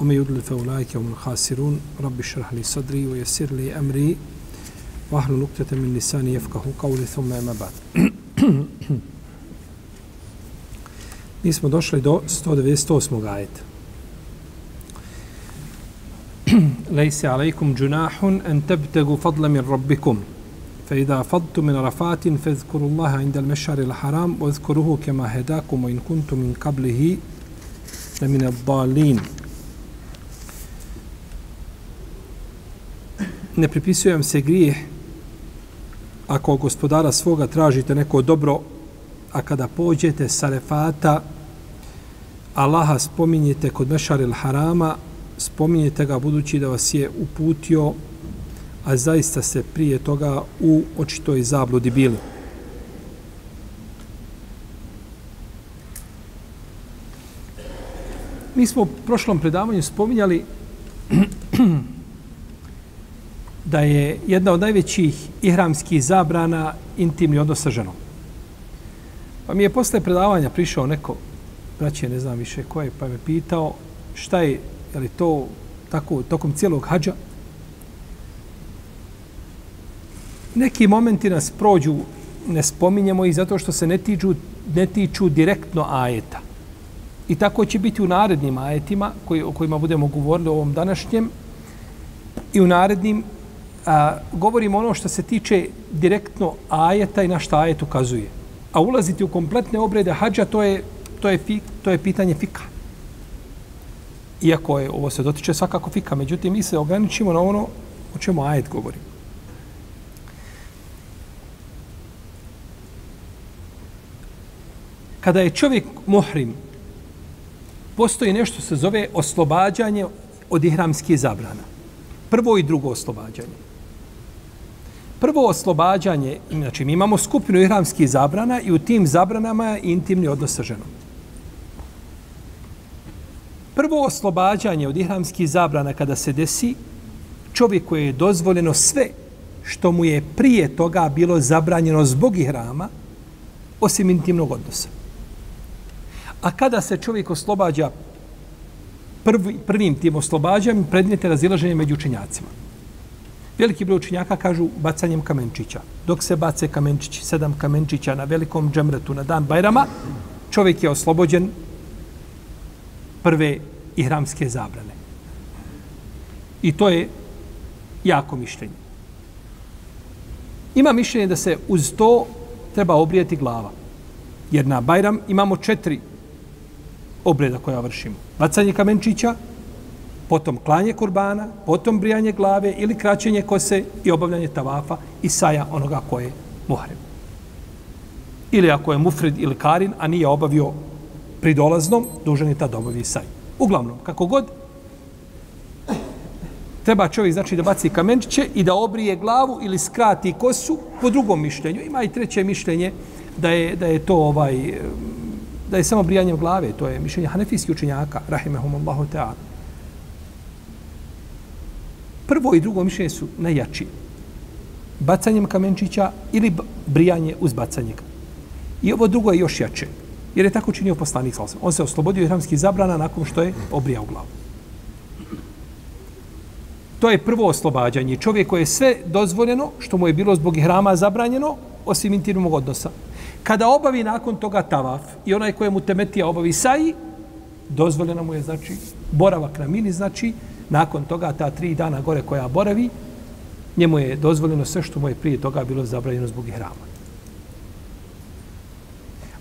وما يضلل فأولئك هم الخاسرون رب اشرح لي صدري ويسر لي أمري واحلل نقطة من لساني يفقه قولي ثم أما بعد Mi smo došli do 198. ajeta. Lejse alejkum džunahun en tebtegu fadla min rabbikum. Fe idha fadtu min rafatin fezkuru Allaha inda al mešari al haram o zkuruhu kema hedakum o in kuntu min kablihi la min ad-dalin. Ne pripisujem se grijeh ako gospodara svoga tražite neko dobro, a kada pođete sa refata, Allaha spominjete kod Mešaril Harama, spominjete ga budući da vas je uputio, a zaista se prije toga u očitoj zabludi bili. Mi smo u prošlom predavanju spominjali da je jedna od najvećih ihramskih zabrana intimni odnos sa ženom. Pa mi je posle predavanja prišao neko, braće, ne znam više ko je, pa me pitao šta je, je li to tako tokom cijelog hađa? Neki momenti nas prođu, ne spominjemo ih zato što se ne tiču, ne tiču direktno ajeta. I tako će biti u narednim ajetima koji, o kojima budemo govorili o ovom današnjem i u narednim a, govorimo ono što se tiče direktno ajeta i na šta ajet ukazuje. A ulaziti u kompletne obrede hađa, to je, to je, fi, to je pitanje fika. Iako je, ovo se dotiče svakako fika, međutim, mi se ograničimo na ono o čemu ajet govori. Kada je čovjek muhrim, postoji nešto se zove oslobađanje od ihramskih zabrana. Prvo i drugo oslobađanje. Prvo oslobađanje, znači mi imamo skupinu ihramskih zabrana i u tim zabranama je intimni odnos sa ženom. Prvo oslobađanje od ihramskih zabrana kada se desi, čovjeku je dozvoljeno sve što mu je prije toga bilo zabranjeno zbog ihrama, osim intimnog odnosa. A kada se čovjek oslobađa prvi, prvim tim oslobađanjem, predmete razilaženje među učenjacima. Veliki broj učenjaka kažu bacanjem kamenčića. Dok se bace kamenčići, sedam kamenčića na velikom džemretu na dan Bajrama, čovjek je oslobođen prve ihramske zabrane. I to je jako mišljenje. Ima mišljenje da se uz to treba obrijeti glava. Jer na Bajram imamo četiri obreda koja vršimo. Bacanje kamenčića, potom klanje kurbana, potom brijanje glave ili kraćenje kose i obavljanje tavafa i saja onoga koje je muharem. Ili ako je mufrid ili karin, a nije obavio pridolaznom, dužan je tad obavi saj. Uglavnom, kako god, treba čovjek znači da baci kamenčiće i da obrije glavu ili skrati kosu po drugom mišljenju. Ima i treće mišljenje da je, da je to ovaj da je samo brijanje glave, to je mišljenje hanefijskih učenjaka, rahimehumullahu ta'ala prvo i drugo mišljenje su najjači. Bacanjem kamenčića ili brijanje uz bacanje. I ovo drugo je još jače. Jer je tako činio poslanik Salsam. On se oslobodio ihramskih zabrana nakon što je obrijao glavu. To je prvo oslobađanje. Čovjek koji je sve dozvoljeno, što mu je bilo zbog ihrama zabranjeno, osim intimnog odnosa. Kada obavi nakon toga tavaf i onaj kojemu temetija obavi saji, dozvoljeno mu je, znači, boravak na mini, znači, nakon toga ta tri dana gore koja boravi, njemu je dozvoljeno sve što mu je prije toga bilo zabranjeno zbog hrama.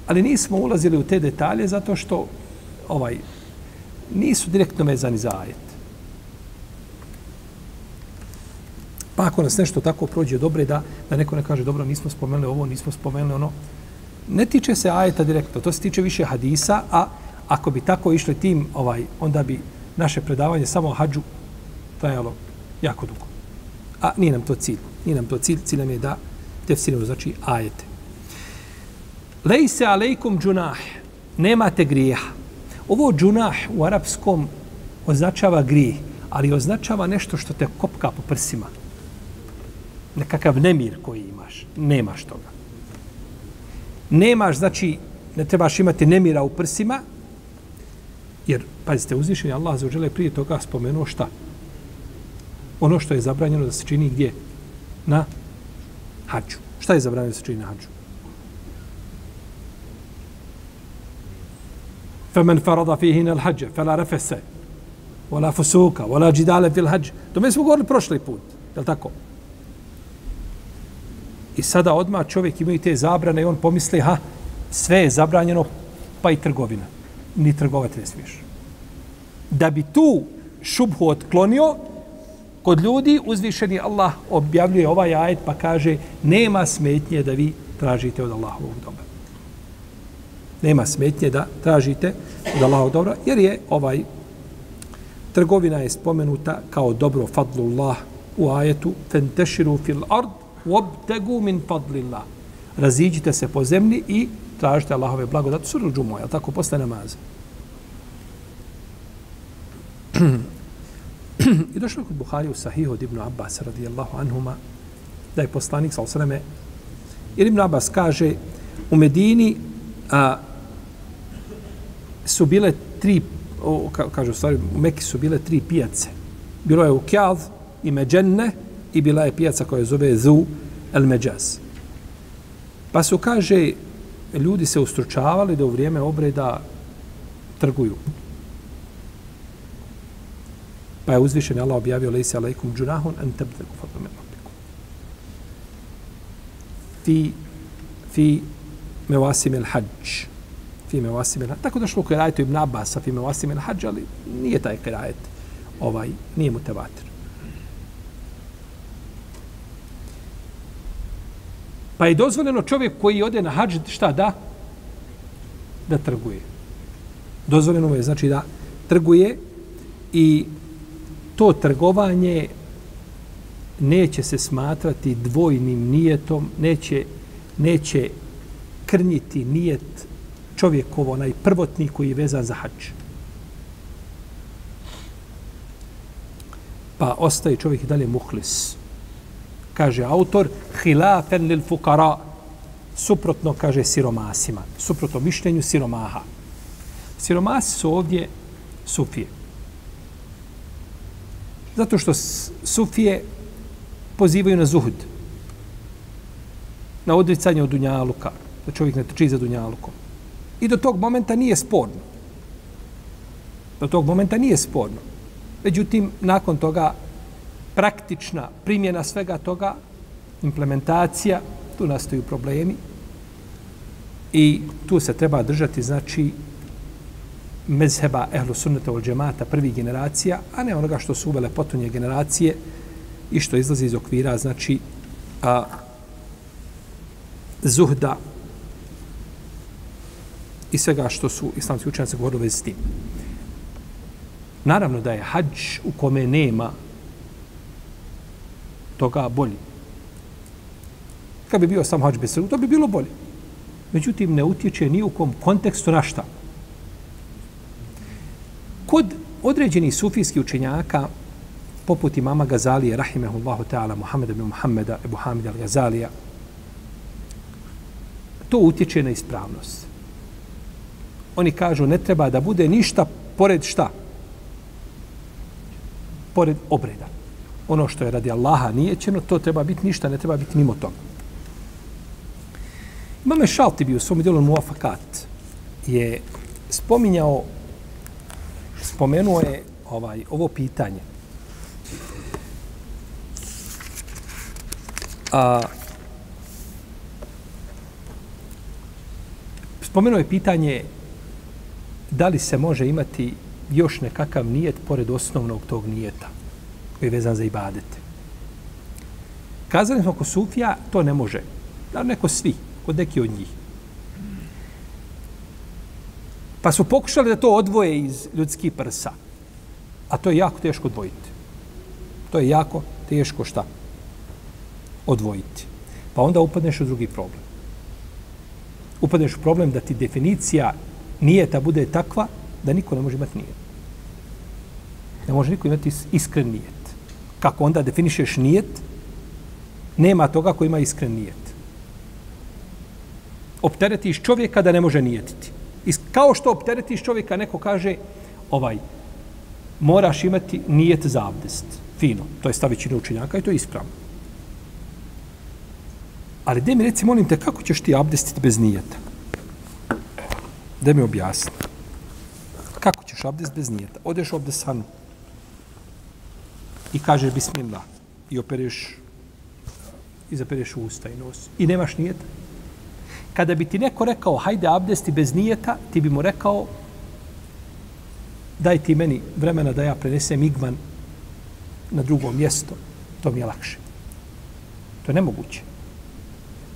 Ali nismo ulazili u te detalje zato što ovaj nisu direktno vezani za ajet. Pa ako nas nešto tako prođe dobre, da, da neko ne kaže, dobro, nismo spomenuli ovo, nismo spomenuli ono, ne tiče se ajeta direktno, to se tiče više hadisa, a ako bi tako išli tim, ovaj, onda bi naše predavanje samo o hađu trajalo jako dugo. A nije nam to cilj. Nije nam to cilj. Cilj nam je da tefsirimo, znači ajete. Lejse alejkum džunah. Nemate grijeha. Ovo džunah u arapskom označava grijeh, ali označava nešto što te kopka po prsima. Nekakav nemir koji imaš. Nemaš toga. Nemaš, znači, ne trebaš imati nemira u prsima, jer, pazite, uzvišenje Allah za uđele prije toga spomenuo šta? Ono što je zabranjeno da se čini gdje? Na hađu. Šta je zabranjeno da se čini na hađu? فمن فرض فيهن الحج فلا رفس ولا فسوق ولا جدال في الحج to mi smo govorili prošli put je li tako i sada odmah čovjek ima te zabrane i on pomisli ha sve je zabranjeno pa i trgovina ni trgovati ne smiješ da bi tu šubhu otklonio kod ljudi uzvišeni Allah objavljuje ovaj ajet pa kaže nema smetnje da vi tražite od Allahovog dobra nema smetnje da tražite od Allahovog dobra, jer je ovaj trgovina je spomenuta kao dobro fadlullah u ajetu fenteširu fil ard wabtagu min fadlillah. Raziđite se po zemlji i tražite Allahove blagodati. suru džumu, jel tako? Posle namaza. I došlo kod Buhari u Sahihu od Ibnu Abbas radijallahu anhuma da je poslanik sa osreme jer Ibnu Abbas kaže u Medini a, su bile tri, o, ka, kažu stvari, u Mekki su bile tri pijace. Bilo je u Kjad i Međenne i bila je pijaca koja je zove Zu El Međaz. Pa su, kaže, ljudi se ustručavali da u vrijeme obreda trguju. Pa je uzvišen Allah objavio lejse alaikum džunahun an tabdagu fadlu min rabbikum. Fi, fi mevasim el hađ Fi mevasim el Tako došlo u kirajetu Ibn Abbas fi mevasim el hađ, ali nije taj kirajet, ovaj, nije mu tevatir. Pa je dozvoljeno čovjek koji ode na hađ, šta da? Da trguje. Dozvoljeno mu je, znači da trguje i to trgovanje neće se smatrati dvojnim nijetom, neće, neće krnjiti nijet čovjekov onaj prvotni koji je vezan za hađ. Pa ostaje čovjek i dalje muhlis. Kaže autor, hilafen lil fukara, suprotno, kaže, siromasima. Suprotno mišljenju siromaha. Siromasi su ovdje sufije. Zato što sufije pozivaju na zuhud. Na odricanje od dunjaluka. Da čovjek ne trči za dunjalukom. I do tog momenta nije sporno. Do tog momenta nije sporno. Međutim, nakon toga praktična primjena svega toga, implementacija, tu nastaju problemi i tu se treba držati, znači, mezheba ehlu sunneta ol džemata prvih generacija, a ne onoga što su uvele potonje generacije i što izlazi iz okvira, znači, a, zuhda i svega što su islamski učenjaci govorili vezi s tim. Naravno da je hađ u kome nema toga bolji. Kad bi bio sam hađ bez to bi bilo bolje. Međutim, ne utječe ni u kom kontekstu na šta. Kod određenih sufijskih učenjaka, poput imama Gazalije, rahimehullahu ta'ala, Muhammeda bin Muhammeda, Ebu Hamid al-Gazalija, to utječe na ispravnost oni kažu ne treba da bude ništa pored šta? Pored obreda. Ono što je radi Allaha nije ćeno, to treba biti ništa, ne treba biti mimo toga. Imam je šalti u svom dijelu Muafakat je spominjao spomenuo je ovaj ovo pitanje. A, spomenuo je pitanje da li se može imati još nekakav nijet pored osnovnog tog nijeta koji je vezan za ibadete. Kazali smo kod Sufija, to ne može. Da neko svi, kod neki od njih. Pa su pokušali da to odvoje iz ljudskih prsa. A to je jako teško odvojiti. To je jako teško šta? odvojiti. Pa onda upadneš u drugi problem. Upadneš u problem da ti definicija nijeta bude takva da niko ne može imati nijet. Ne može niko imati iskren nijet. Kako onda definišeš nijet? Nema toga koji ima iskren nijet. Opteretiš čovjeka da ne može nijetiti. I kao što opteretiš čovjeka, neko kaže, ovaj, moraš imati nijet za abdest. Fino. To je stavićina učenjaka i to je ispravno. Ali gdje mi reci, molim te, kako ćeš ti abdestiti bez nijeta? Gdje mi objasni. Kako ćeš abdest bez nijeta? Odeš u abdesanu i kažeš bismillah i opereš i zapereš usta i nos i nemaš nijeta. Kada bi ti neko rekao hajde abdesti bez nijeta, ti bi mu rekao daj ti meni vremena da ja prenesem igman na drugo mjesto, to mi je lakše. To je nemoguće.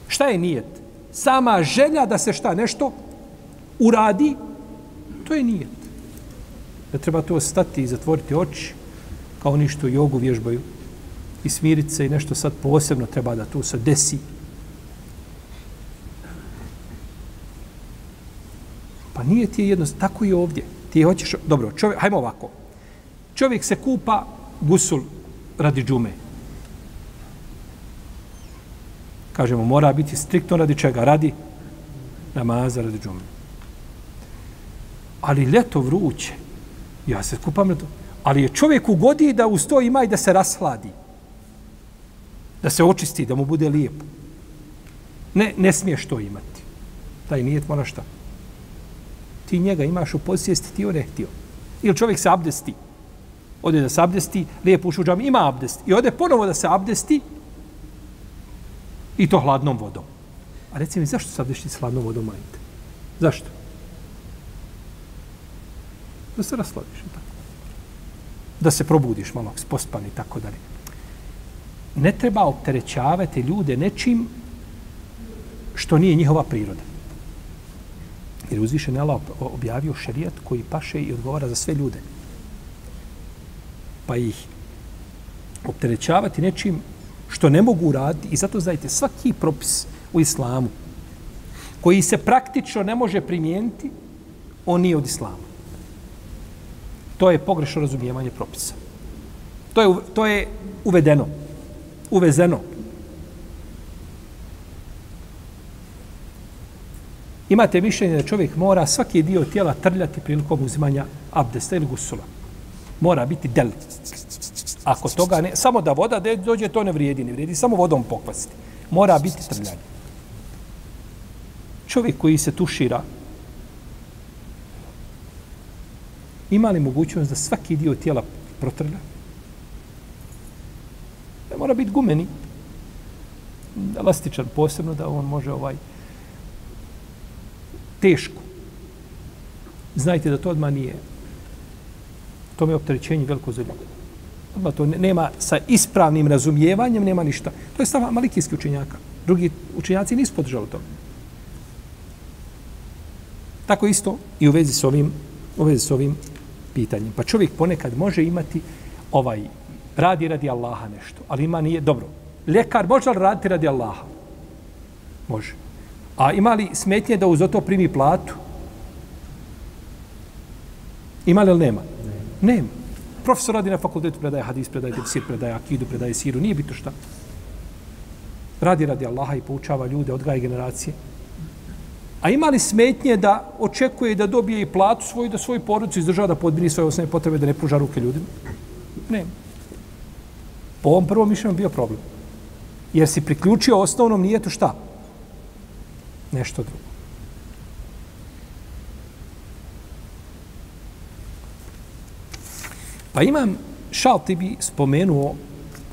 Šta je nijet? Sama želja da se šta nešto uradi, to je nijet. Da treba to stati i zatvoriti oči, kao oni što jogu vježbaju, i smirit se i nešto sad posebno treba da tu se desi. Pa nije ti jedno, tako i ovdje. Ti hoćeš, dobro, čovjek, hajmo ovako. Čovjek se kupa gusul radi džume. Kažemo, mora biti striktno radi čega? Radi namaza radi džume. Ali ljeto vruće. Ja se kupam ljeto. Ali je čovjek godi da uz to ima i da se rasladi. Da se očisti, da mu bude lijepo. Ne, ne smiješ to imati. Taj nijet mora šta? Ti njega imaš u posjesti, ti on ne htio. Ili čovjek se abdesti. Ode da se abdesti, lijepo ušu džam, ima abdest. I ode ponovo da se abdesti, I to hladnom vodom. A reci mi, zašto se abdesti s hladnom vodom majite? Zašto? Da se rasladiš. Da se probudiš malo, pospan i tako dalje. Ne treba opterećavati ljude nečim što nije njihova priroda. Jer uzvišen je Allah objavio šerijat koji paše i odgovara za sve ljude. Pa ih opterećavati nečim što ne mogu uraditi i zato znajte svaki propis u islamu koji se praktično ne može primijeniti on nije od islama to je pogrešno razumijevanje propisa. To je, to je uvedeno. Uvezeno. Imate mišljenje da čovjek mora svaki dio tijela trljati prilikom uzimanja abdesta ili gusula. Mora biti del. Ako toga ne, samo da voda dođe, to ne vrijedi, ne vrijedi, samo vodom pokvasiti. Mora biti trljanje. Čovjek koji se tušira, ima li mogućnost da svaki dio tijela protrlja? Ne mora biti gumeni, elastičan posebno, da on može ovaj teško. Znajte da to odmah nije. To mi je opterećenje veliko za ljubav. Odmah to nema sa ispravnim razumijevanjem, nema ništa. To je stava malikijski učenjaka. Drugi učenjaci nisu podržali to. Tako isto i u vezi s ovim, u vezi s ovim pitanjem. Pa čovjek ponekad može imati ovaj, radi radi Allaha nešto, ali ima nije, dobro, ljekar može li raditi radi Allaha? Može. A ima li smetnje da uz to primi platu? Ima li ili nema? Nema profesor radi na fakultetu, predaje hadis, predaje tefsir, predaje akidu, predaje siru, nije bito šta. Radi radi Allaha i poučava ljude, odgaje generacije. A ima li smetnje da očekuje da dobije i platu svoju, da svoju porodicu izdržava da podbini svoje osnovne potrebe, da ne pruža ruke ljudima? Ne. Po ovom prvom mišljenju bio problem. Jer si priključio osnovnom nije to šta? Nešto drugo. Pa imam, šal ti bi spomenuo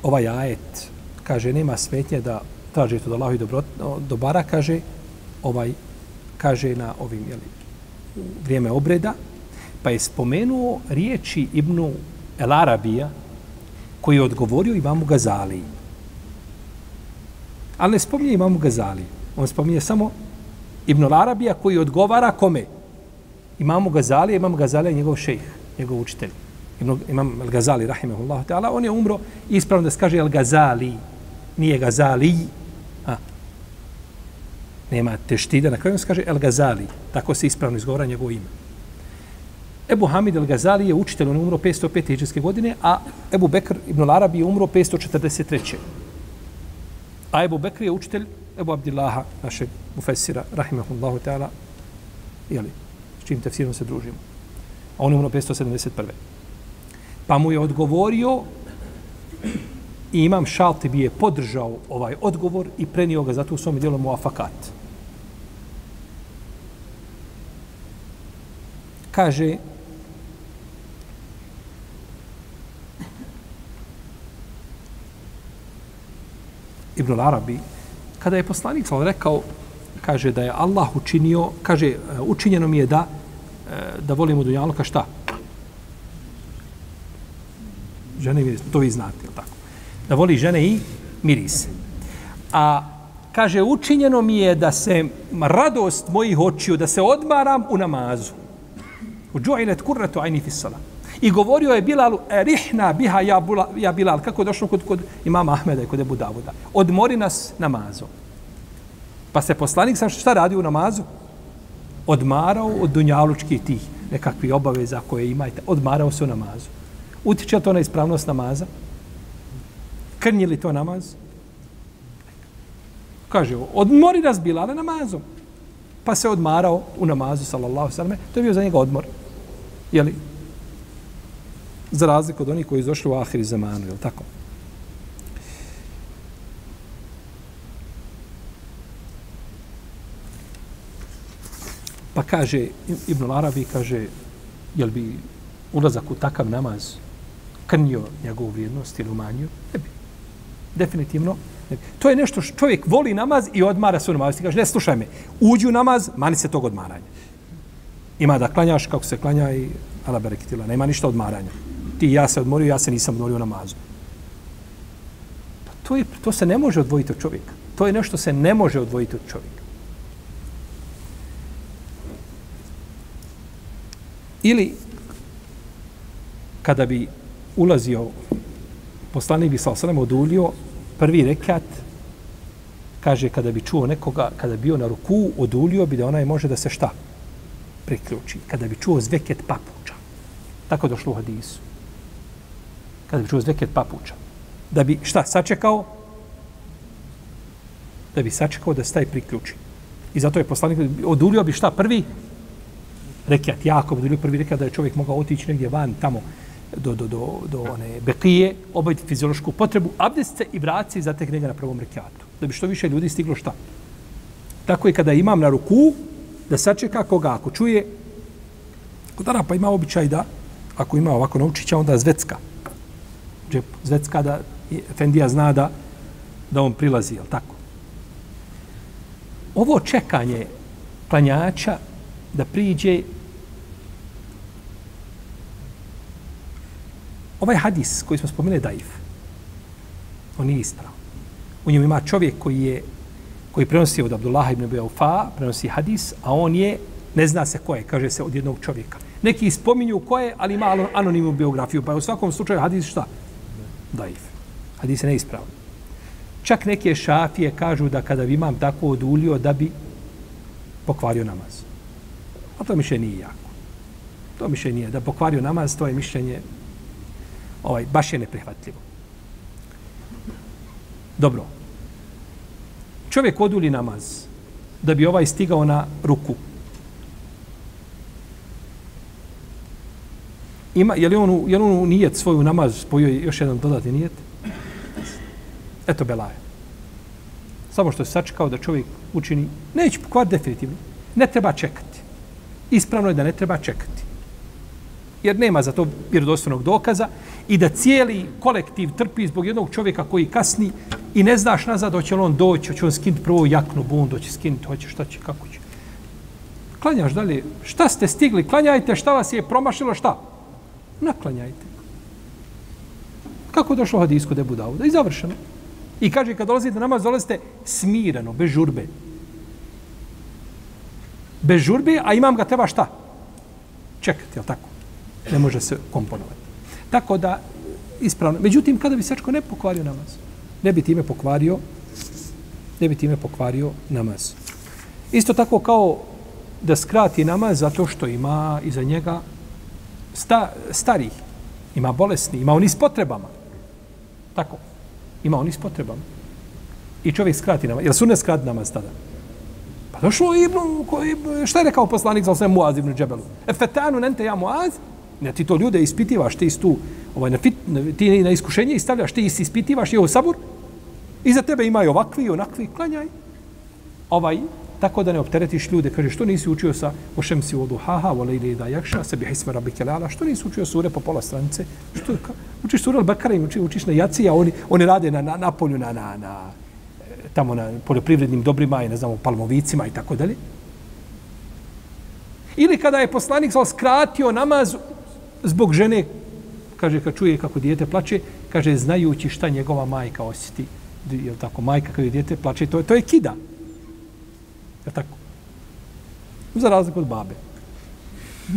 ovaj ajet, kaže, nema smetnje da traži to da Allah i dobro, dobara, kaže, ovaj, kaže na ovim, jeli, vrijeme obreda, pa je spomenuo riječi Ibnu El Arabija, koji je odgovorio Imamu Gazali. Ali ne spominje Imamu Gazali. On spominje samo Ibn El Arabija koji odgovara kome? Imamu Gazali, Imam Gazali je njegov šejh, njegov učitelj. Ibn, imam Al-Gazali, rahimahullahu ta'ala, on je umro ispravno da se kaže Al-Gazali. nije Gazali, nema teštida, na kraju se kaže El Gazali, tako se ispravno izgovara njegovo ime. Ebu Hamid El Gazali je učitelj, on je umro 505. iđeske godine, a Ebu Bekr ibn Arabi je umro 543. A Ebu Bekr je učitelj Ebu Abdillaha, našeg mufessira, rahimahullahu ta'ala, jeli, s čim tefsirom se družimo. A on je umro 571. Pa mu je odgovorio i imam šalti bi je podržao ovaj odgovor i prenio ga zato u svom dijelu mu Kaže, Ibn Arabi, kada je poslanik sam rekao, kaže da je Allah učinio, kaže, e, učinjeno mi je da, e, da volimo dunjaluka šta? Žene miris, to vi znate, je tako? Da voli žene i mirise. A kaže, učinjeno mi je da se radost mojih očiju, da se odmaram u namazu. Uđu'ilet džu'ilet kurretu ajni fissala. I govorio je Bilalu, rihna biha ja, bula, ja Bilal, kako je došlo kod, kod imama Ahmeda i kod Ebu Davuda. Odmori nas namazom. Pa se poslanik sam šta radi u namazu? Odmarao od dunjalučkih tih nekakvih obaveza koje imajte. Odmarao se u namazu. Utiče to na ispravnost namaza? Krnji li to namaz? Kaže, odmori nas Bilale namazom. Pa se odmarao u namazu, sallallahu sallam. To je bio za njega odmor. Jeli? Za razliku od onih koji izošli u ahiri zamanu, jel tako? Pa kaže, Ibn Arabi kaže, jel bi ulazak u takav namaz krnio njegovu vrijednost ili umanjio? Ne bi. Definitivno. To je nešto što čovjek voli namaz i odmara se u namaz. Ti kaže, ne, slušaj me, uđi u namaz, mani se tog odmaranja. Ima da klanjaš kako se klanja i ala berekitila. Nema ništa odmaranja. Ti ja se odmorio, ja se nisam odmorio u namazu. Pa to, je, to se ne može odvojiti od čovjeka. To je nešto se ne može odvojiti od čovjeka. Ili kada bi ulazio poslanik bi sa sallallahu odulio prvi rekat kaže kada bi čuo nekoga kada bi bio na ruku odulio bi da onaj može da se šta? Priključi. Kada bi čuo zveket papuča. Tako došlo u hadisu. Kada bi čuo zveket papuča. Da bi šta sačekao? Da bi sačekao da se taj priključi. I zato je poslanik odulio bi šta prvi Rekat, jako bi prvi rekat da je čovjek mogao otići negdje van tamo do, do, do, do one bekije, obaviti fiziološku potrebu, abdest se i vrat se i zatekne ga na prvom rekiatu. Da bi što više ljudi stiglo šta. Tako je kada imam na ruku, da sačeka koga ako čuje, kod pa ima običaj da, ako ima ovako naučića, onda zvecka. Džep, zvecka da Fendija zna da, da on prilazi, je tako? Ovo čekanje klanjača da priđe Ovaj hadis koji smo spomenuli daif, on nije isprav. U njemu ima čovjek koji je koji prenosi od Abdullaha ibn Beufa, prenosi hadis, a on je, ne zna se ko je, kaže se od jednog čovjeka. Neki spominju ko je, ali ima anonimnu biografiju, pa je u svakom slučaju hadis šta? Daif. Hadis je neispravan. Čak neke šafije kažu da kada bi imam tako odulio da bi pokvario namaz. A to mišljenje nije jako. To mišljenje nije. Da pokvario namaz, to je mišljenje ovaj, baš je neprihvatljivo. Dobro. Čovjek oduli namaz da bi ovaj stigao na ruku. Ima, je li on, je li on nijet svoju namaz spojio još jedan dodatni nijet? Eto belaje. Samo što se sačekao da čovjek učini, neće pokvar definitivno. Ne treba čekati. Ispravno je da ne treba čekati jer nema za to vjerodostojnog dokaza i da cijeli kolektiv trpi zbog jednog čovjeka koji kasni i ne znaš nazad hoće li on doći, hoće on skinuti prvo jaknu bundu, hoće skinuti, hoće šta će, kako će. Klanjaš dalje, šta ste stigli, klanjajte, šta vas je promašilo, šta? Naklanjajte. Kako je došlo hadijsko debu Davuda? I završeno. I kaže, kad dolazite namaz, dolazite smireno, bez žurbe. Bez žurbe, a imam ga treba šta? Čekati, jel tako? Ne može se komponovati. Tako da, ispravno. Međutim, kada bi sečko ne pokvario namaz, ne bi time pokvario ne bi time pokvario namaz. Isto tako kao da skrati namaz zato što ima iza njega sta, starih, ima bolesni, ima oni s potrebama. Tako. Ima oni s potrebama. I čovjek skrati namaz. Jel su ne skrati namaz tada? Pa došlo Ibnu, koji, šta je rekao poslanik za sve Muaz ibn Džebelu? E fetanu nente ja Muaz? Ne, ti to ljude ispitivaš, ti istu, ovaj, na fit, ti na iskušenje stavljaš ti ispitivaš je ovo sabur, i za tebe imaju ovakvi i onakvi, klanjaj. Ovaj, tako da ne opteretiš ljude, kaže, što nisi učio sa ošem si vodu haha, vole ili da jakša, sebi Hisma rabi kelala, što nisi učio sure po pola stranice, što, ka, učiš sure Al-Bakara i učiš, učiš na jaci, a oni, oni rade na, na, na polju, na, na, na, e, tamo na poljoprivrednim dobrima i ne znamo, palmovicima i tako dalje. Ili kada je poslanik sal skratio namaz zbog žene, kaže, kad čuje kako dijete plače, kaže, znajući šta njegova majka osjeti, je tako, majka kada dijete plače, to, to je kida. Je tako? Za razliku od babe.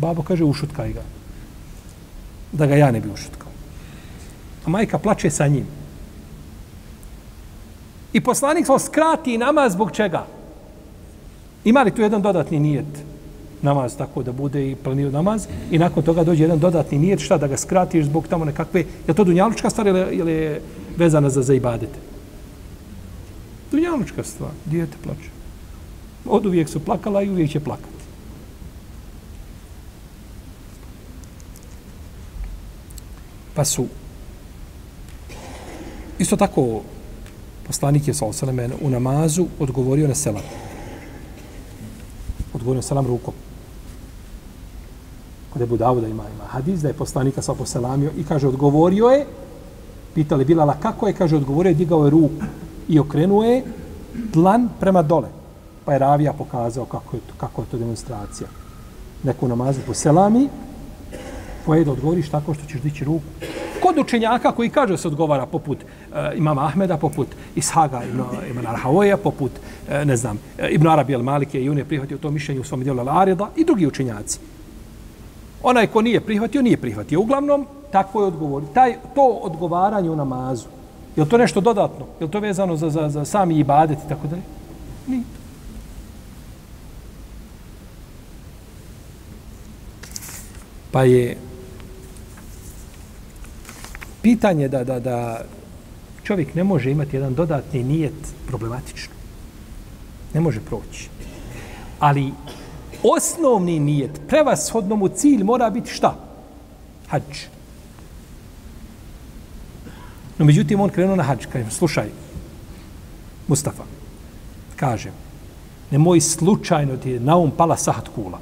Babo kaže, ušutkaj ga. Da ga ja ne bi ušutkao. A majka plače sa njim. I poslanik svoj skrati namaz zbog čega? Ima li tu jedan dodatni nijet? Namaz tako da bude i planio namaz. I nakon toga dođe jedan dodatni nijet šta da ga skratiš zbog tamo nekakve je to dunjalučka stvar ili, ili je vezana za, za ibadete dunjalučka stvar dijete plače. Od uvijek su plakala i uvijek će plakati. Pa su isto tako poslanik je sa u namazu odgovorio na selam. Odgovorio na selam rukom kod Ebu Davuda ima, ima hadis, da je poslanika sa poselamio i kaže, odgovorio je, pitali Bilala kako je, kaže, odgovorio je, digao je ruku i okrenuo je dlan prema dole. Pa je Ravija pokazao kako je to, kako je to demonstracija. Neko namazu po selami, poje da odgovoriš tako što ćeš dići ruku. Kod učenjaka koji kaže se odgovara poput e, imama Ahmeda, poput Ishaga ibn, ibn Arhavoja, poput, e, ne znam, eh, Ibn Arabi al-Malike i on je prihvatio to mišljenje u svom dijelu Al-Arida i drugi učenjaci. Onaj ko nije prihvatio, nije prihvatio. Uglavnom, tako je odgovor. Taj, to odgovaranje u namazu, je to nešto dodatno? Je to vezano za, za, za sami ibadet i tako dalje? Nije. Pa je pitanje da, da, da čovjek ne može imati jedan dodatni nijet problematično. Ne može proći. Ali osnovni nijet, prevashodno mu cilj mora biti šta? Hadž. No, međutim, on krenuo na hadž. Kaže, slušaj, Mustafa, kaže, nemoj slučajno ti je na um pala sahat kula.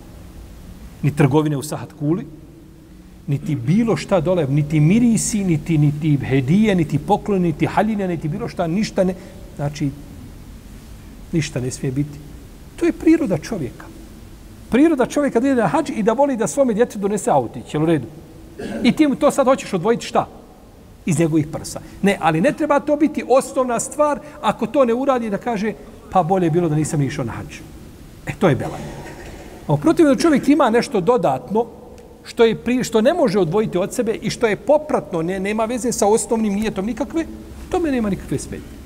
Ni trgovine u sahat kuli, niti bilo šta dole, niti mirisi, niti, niti hedije, niti poklon, niti haljine, niti bilo šta, ništa ne, znači, ništa ne smije biti. To je priroda čovjeka priroda čovjeka da ide na hađ i da voli da svome djetetu donese autić, jel u redu? I ti mu to sad hoćeš odvojiti šta? Iz njegovih prsa. Ne, ali ne treba to biti osnovna stvar ako to ne uradi da kaže pa bolje je bilo da nisam išao na hađ. E, to je bela. A protiv da čovjek ima nešto dodatno što je pri, što ne može odvojiti od sebe i što je popratno, ne, nema veze sa osnovnim nijetom nikakve, to me nema nikakve smetnje.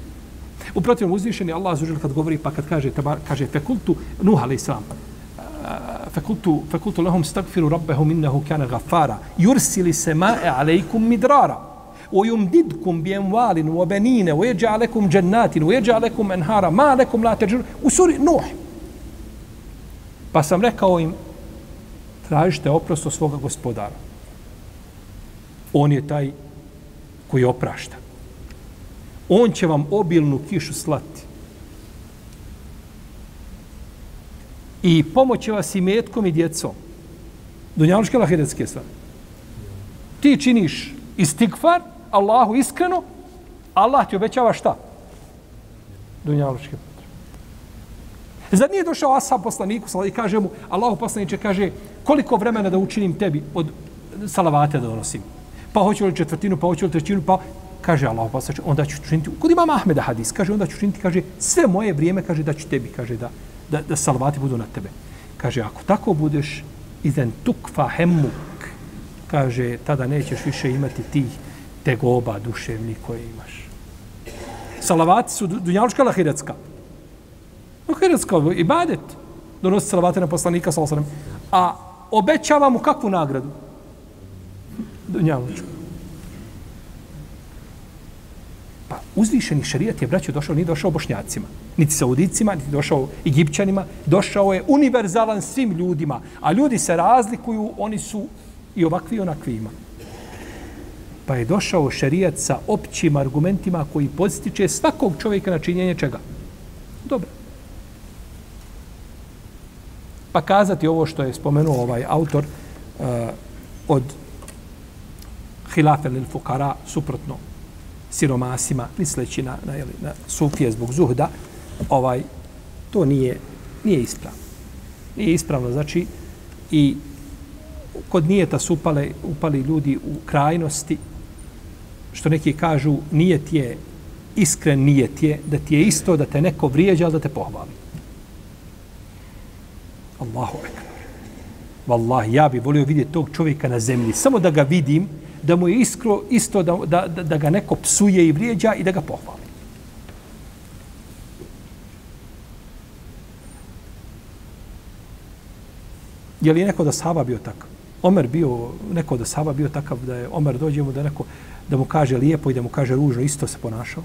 U protivnom uzvišeni Allah zužel kad govori, pa kad kaže, tabar, kaže fekultu, nuh alaih salam, فقلت فقلت لهم استغفروا ربهم انه كان غفارا يرسل السماء عليكم مدرارا ويمددكم باموال وبنين ويجعل لكم جنات ويجعل لكم انهارا ما لكم لا تجرون وسوري نوح Pa sam rekao im, tražite oprost od svoga gospodara. On je taj koji oprašta. On će vam obilnu kišu slati. I pomoći vas i metkom i djecom. Dunjaluške lahiretske stvari. Ti činiš istigfar, Allahu iskreno, Allah ti obećava šta? Dunjaluške potrebe. Zad nije došao Asab poslaniku i kaže mu, Allahu poslaniče kaže, koliko vremena da učinim tebi od salavate da donosim? Pa hoću li četvrtinu, pa hoću li trećinu, pa kaže Allah poslaniče, onda ću činiti, kod imam Ahmeda hadis, kaže, onda ću činiti, kaže, sve moje vrijeme, kaže, da ću tebi, kaže, da, da, da salavati budu na tebe. Kaže, ako tako budeš, izen tukfa hemmuk, kaže, tada nećeš više imati tih tegoba duševni koje imaš. Salavati su dunjalučka ili ahiretska? Ahiretska, ibadet. Donosi salavate na poslanika, salasalam. A obećava mu kakvu nagradu? Dunjalučku. Pa uzvišeni šarijat je, braćo, došao, nije došao bošnjacima, niti saudicima, niti došao egipćanima, došao je univerzalan svim ljudima. A ljudi se razlikuju, oni su i ovakvi i onakvi ima. Pa je došao šarijat sa općim argumentima koji postiče svakog čovjeka na činjenje čega? Dobro. Pa kazati ovo što je spomenuo ovaj autor uh, od Hilafe lil Fukara, suprotno siromasima, misleći na, na, jeli, na sufije zbog zuhda, ovaj, to nije, nije ispravno. Nije ispravno, znači, i kod nijeta su upale, upali ljudi u krajnosti, što neki kažu, nijet je iskren nijet je da ti je isto da te neko vrijeđa, ali da te pohvali. Allahu ekber. Wallahi, ja bih volio vidjeti tog čovjeka na zemlji, samo da ga vidim, da mu je iskro isto da, da, da, da ga neko psuje i vrijeđa i da ga pohvali. Je li neko da Sava bio takav? Omer bio, neko da Sava bio takav da je Omer dođe mu da neko da mu kaže lijepo i da mu kaže ružno, isto se ponašao.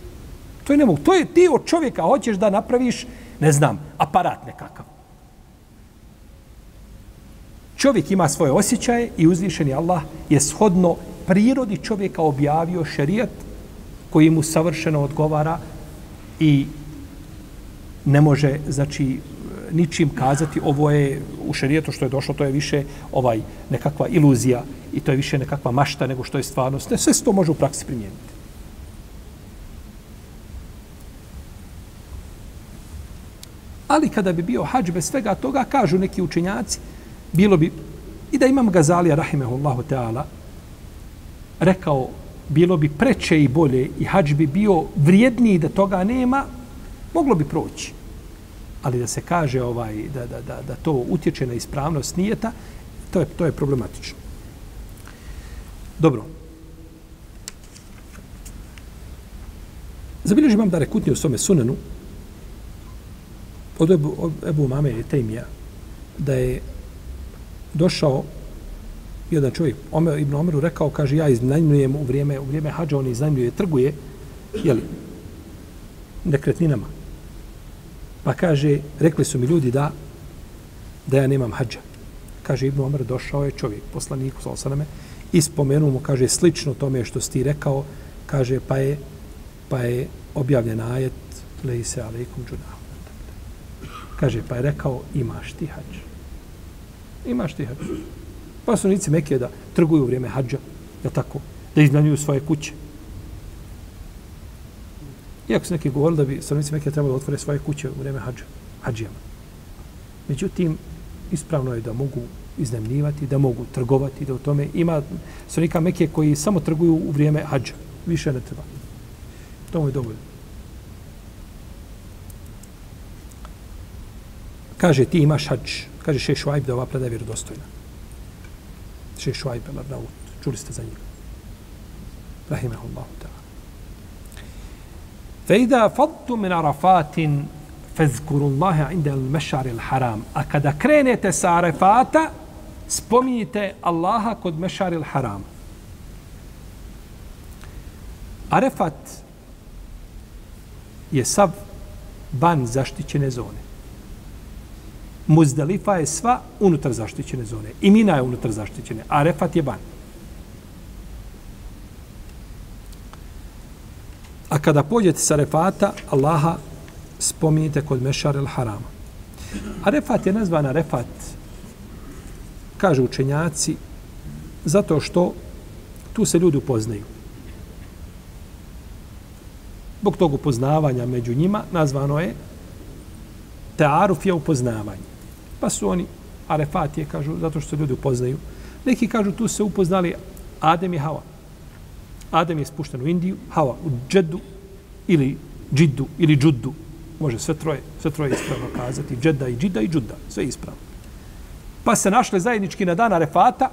To je nemogu. To je ti od čovjeka hoćeš da napraviš, ne znam, aparat nekakav. Čovjek ima svoje osjećaje i uzvišeni Allah je shodno prirodi čovjeka objavio šerijat koji mu savršeno odgovara i ne može, znači, ničim kazati ovo je u šerijetu što je došlo, to je više ovaj nekakva iluzija i to je više nekakva mašta nego što je stvarnost. Ne, sve se to može u praksi primijeniti. Ali kada bi bio hađ bez svega toga, kažu neki učenjaci, bilo bi, i da imam Gazalija, rahimehullahu ta'ala, rekao, bilo bi preče i bolje i hađ bi bio vrijedniji da toga nema, moglo bi proći ali da se kaže ovaj da, da, da, da to utječe na ispravnost nijeta, to je, to je problematično. Dobro. Zabilježi imam da rekutni u svome sunenu od Ebu, od Ebu Mame i Tejmija da je došao jedan čovjek, Omer, Ibn Omeru rekao, kaže, ja iznajmljujem u vrijeme, u vrijeme hađa, on iznajmljuje, trguje, jeli, nekretninama. Pa kaže, rekli su mi ljudi da da ja nemam hađa. Kaže, Ibn Omer došao je čovjek, poslaniku, sa osaname, i spomenuo mu, kaže, slično tome što si ti rekao, kaže, pa je, pa je objavljen ajet, leji se alaikum džunahu. Kaže, pa je rekao, imaš ti hađa. Imaš ti hađ. Pa su nici mekije da trguju u vrijeme hađa, je tako, da iznajmljuju svoje kuće. Iako su neki govorili da bi stanovnici Mekke trebali da otvore svoje kuće u vrijeme hađa, hađijama. Međutim, ispravno je da mogu iznemljivati, da mogu trgovati, da u tome ima stanovnika Mekke koji samo trguju u vrijeme hađa. Više ne treba. To mu je dovoljno. kaže ti imaš hađ, kaže šeš Vajb da ova predaja vjerodostojna. Šeš Vajb, Arnaut, čuli ste za njega. Rahimahullahu ta'ala. Fejda fattu min arafatin fezkuru Allahe inda il mešari il haram. A kada krenete sa arafata, spominjite Allaha kod mešari il haram. Arafat je sav van zaštićene zone. Muzdalifa je sva unutar zaštićene zone. I Mina je unutar zaštićene. Arefat je ban. A kada pođete sa Arefata, Allaha spominjite kod Mešar el Harama. Arefat je nazvan Arefat, kažu učenjaci, zato što tu se ljudi upoznaju. Bog tog upoznavanja među njima nazvano je Tearuf je upoznavanje. Pa su oni, a je, kažu, zato što se ljudi upoznaju. Neki kažu, tu se upoznali Adem i Hava. Adem je spušten u Indiju, Hava u Džedu ili Džiddu ili Džuddu. Može sve troje, sve troje ispravno kazati. Džedda i Džidda i Džudda. Sve ispravno. Pa se našli zajednički na dan Arefata,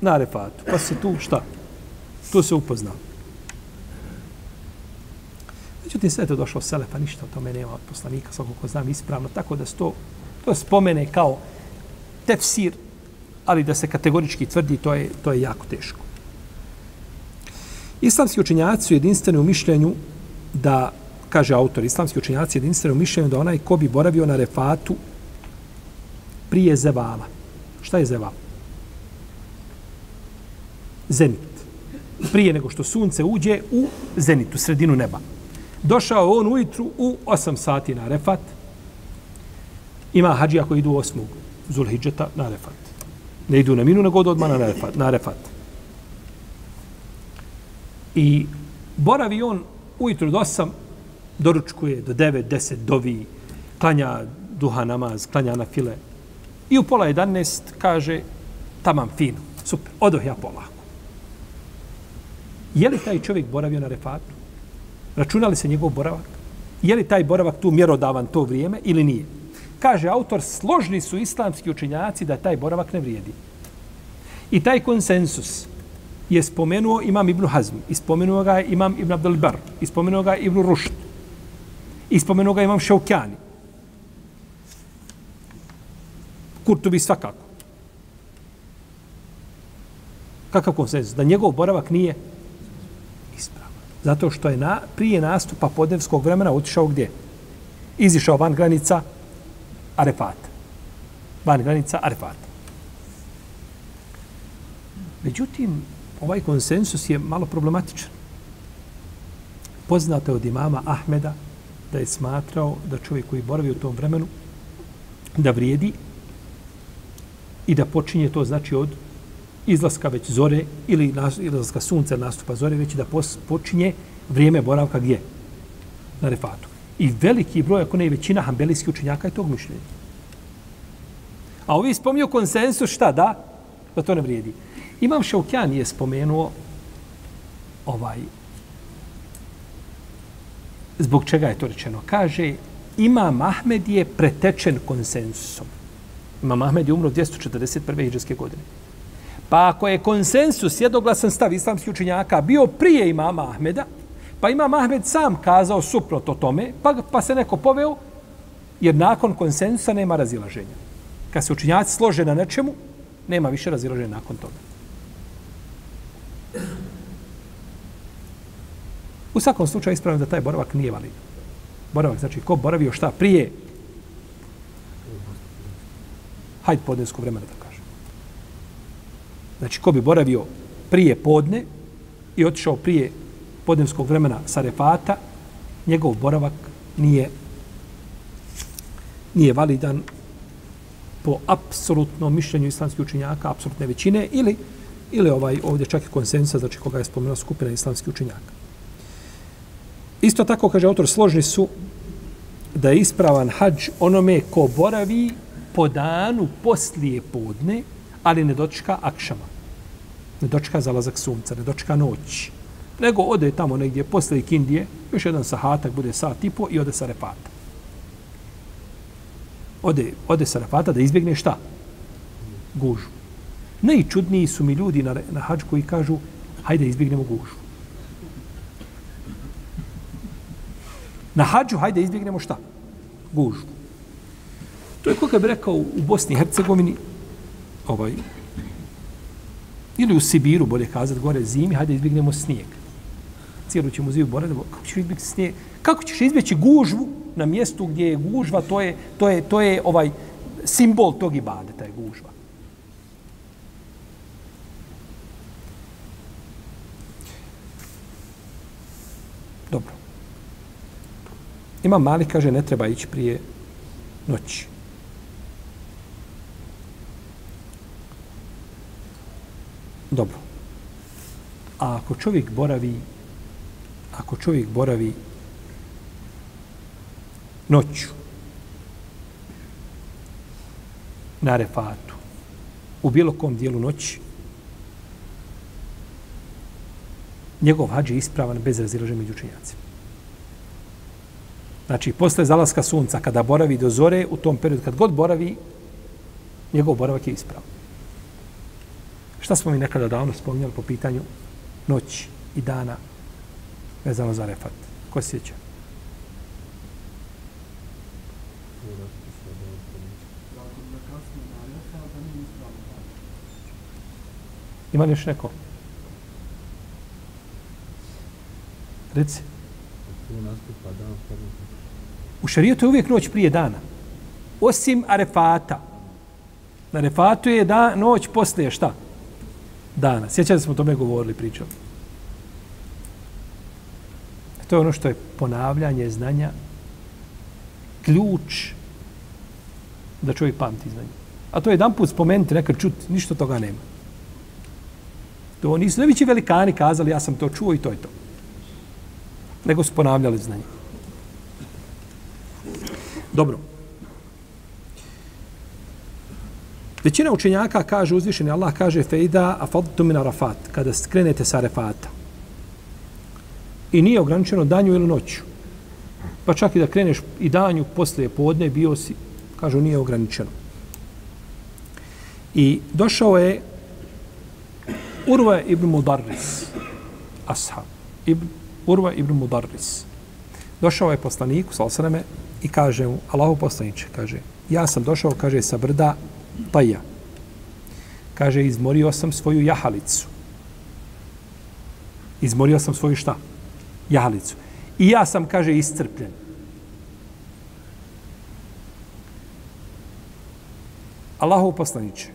na Arefatu. Pa se tu šta? Tu se upoznao. Međutim, sve je to došlo od Selefa, ništa o tome nema od poslanika, svakog ko znam ispravno, tako da se to, to spomene kao tefsir, ali da se kategorički tvrdi, to je, to je jako teško. Islamski učenjaci su jedinstveni u mišljenju da, kaže autor, islamski učenjaci jedinstveni u mišljenju da onaj ko bi boravio na refatu prije zevala. Šta je zeval? Zenit. Prije nego što sunce uđe u zenitu, sredinu neba. Došao on ujutru u 8 sati na refat. Ima hađija koji idu osmog Zulhidžeta na refat. Ne idu na minu, nego odmah na refat. Na Arefat. I boravi on ujutru do 8, doručkuje do 9, 10, dovi, klanja duha namaz, klanja na file. I u pola 11 kaže, tamam, fino, super, odoh ja polako. Je li taj čovjek boravio na refatu? Računali se njegov boravak? Je li taj boravak tu mjerodavan to vrijeme ili nije? Kaže autor, složni su islamski učenjaci da taj boravak ne vrijedi. I taj konsensus je spomenuo imam Ibn Hazm, ispomenuo ga imam Ibn Abdelbar, ispomenuo ga Ibn Rušt, ispomenuo ga imam Šaukjani. Kurtubi svakako. Kakav konsensus? Da njegov boravak nije ispravan. Zato što je na, prije nastupa podnevskog vremena otišao gdje? Izišao van granica Arefata. Van granica Arefata. Međutim, ovaj konsensus je malo problematičan. Poznato je od imama Ahmeda da je smatrao da čovjek koji boravi u tom vremenu da vrijedi i da počinje to znači od izlaska već zore ili izlaska sunca nastupa zore već da počinje vrijeme boravka gdje? Na refatu. I veliki broj, ako ne i većina hambelijskih učenjaka je tog mišljenja. A ovi spomnio konsensus šta da? Da to ne vrijedi. Imam Šaukjan je spomenuo ovaj zbog čega je to rečeno. Kaže, Imam Ahmed je pretečen konsensusom. Imam Ahmed je umro 241. iđeske godine. Pa ako je konsensus, jednoglasan stav islamskih učenjaka, bio prije imama Ahmeda, pa Imam Ahmed sam kazao suprot o tome, pa, pa se neko poveo, jer nakon konsensusa nema razilaženja. Kad se učinjaci slože na nečemu, nema više razilaženja nakon toga. U svakom slučaju ispravljam da taj boravak nije validan. Boravak, znači, ko boravio šta prije? Hajde podnesko vremena da kažem. Znači, ko bi boravio prije podne i otišao prije podnevskog vremena Sarefata, njegov boravak nije nije validan po apsolutnom mišljenju islamskih učenjaka, apsolutne većine, ili ili ovaj ovdje čak i konsensa, znači koga je spomenuo skupina islamskih učenjaka. Isto tako, kaže autor, složni su da je ispravan hađ onome ko boravi po danu poslije podne, ali ne dočka akšama. Ne dočka zalazak sunca, ne dočka noć. Nego ode tamo negdje posle Kindije, još jedan sahatak bude sat i po i ode sa repata. Ode, ode sa repata da izbjegne šta? Gužu. Najčudniji su mi ljudi na, na hađu koji kažu hajde izbjegnemo gužu. Na hađu hajde izbjegnemo šta? Gužu. To je koga bi rekao u Bosni i Hercegovini ovaj, ili u Sibiru, bolje kazati, gore zimi, hajde izbjegnemo snijeg. Cijelu ćemo zivu borati, kako ćeš izbjeći snijeg? Kako ćeš izbjeći gužvu na mjestu gdje je gužva, to je, to je, to je ovaj simbol tog ibadeta je gužva. Dobro. Ima mali, kaže, ne treba ići prije noći. Dobro. A ako čovjek boravi ako čovjek boravi noću na refatu u bilo kom dijelu noći njegov hađ je ispravan bez razilaže među učenjacima. Znači, posle zalaska sunca, kada boravi do zore, u tom periodu, kad god boravi, njegov boravak je ispravan. Šta smo mi nekada davno spominjali po pitanju noći i dana vezano za refat. Ko se sjeća? Ima li još neko? Reci. U šarijetu je uvijek noć prije dana. Osim arefata. Na arefatu je da, noć poslije šta? Dana. Sjećate smo o tome govorili, pričali. To je ono što je ponavljanje znanja ključ da čovjek pamti znanje. A to je jedan put spomenuti, nekad čuti, ništa toga nema. To nisu najveći velikani kazali, ja sam to čuo i to je to. Nego su ponavljali znanje. Dobro. Većina učenjaka kaže uzvišeni, Allah kaže fejda afadtu min arafat, kada skrenete sa arafata. I nije ograničeno danju ili noću. Pa čak i da kreneš i danju poslije podne, bio si, kažu, nije ograničeno. I došao je Urva ibn Mudarris, ashab, ibn, Urva ibn Mudarris. Došao je poslaniku, sal i kaže mu, Allaho poslaniče, kaže, ja sam došao, kaže, sa brda Taja. Kaže, izmorio sam svoju jahalicu. Izmorio sam svoju šta? Jahalicu. I ja sam, kaže, iscrpljen. Allahu poslaniče,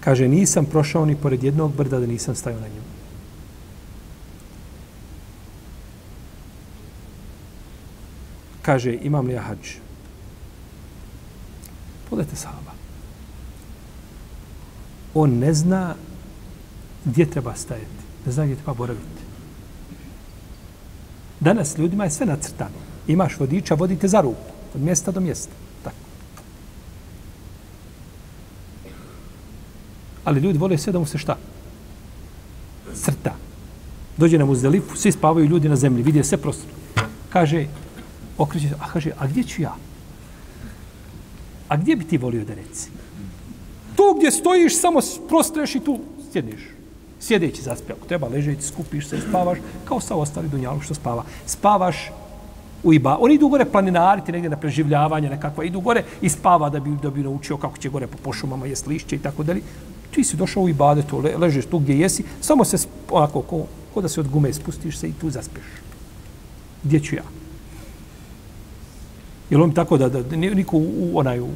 kaže, nisam prošao ni pored jednog brda da nisam stajao na njemu. Kaže, imam li ja hađ? Pogledajte sahaba. On ne zna gdje treba stajati. Ne zna gdje treba boraviti. Danas ljudima je sve nacrtano. Imaš vodiča, vodite za ruku. Od mjesta do mjesta. Tako. Ali ljudi vole sve da mu se šta? Crta. Dođe na muzdelifu, svi spavaju ljudi na zemlji, vidje sve prostor. Kaže, okreće, a kaže, a gdje ću ja? A gdje bi ti volio da reci? Tu gdje stojiš, samo prostreš i tu sjedniš. Sjedeći zaspi, ako treba ležeći, skupiš se, spavaš, kao sa ostali dunjalu što spava. Spavaš u Iba. Oni idu gore planinariti negdje na preživljavanje nekakva. Idu gore i spava da bi, da bi naučio kako će gore po pošumama jest lišće i tako dalje. Ti si došao u Ibade, to le, ležeš tu gdje jesi, samo se onako, ko, ko da se od gume spustiš se i tu zaspeš. Gdje ću ja? Je li tako da, da, niko u, onaj, u,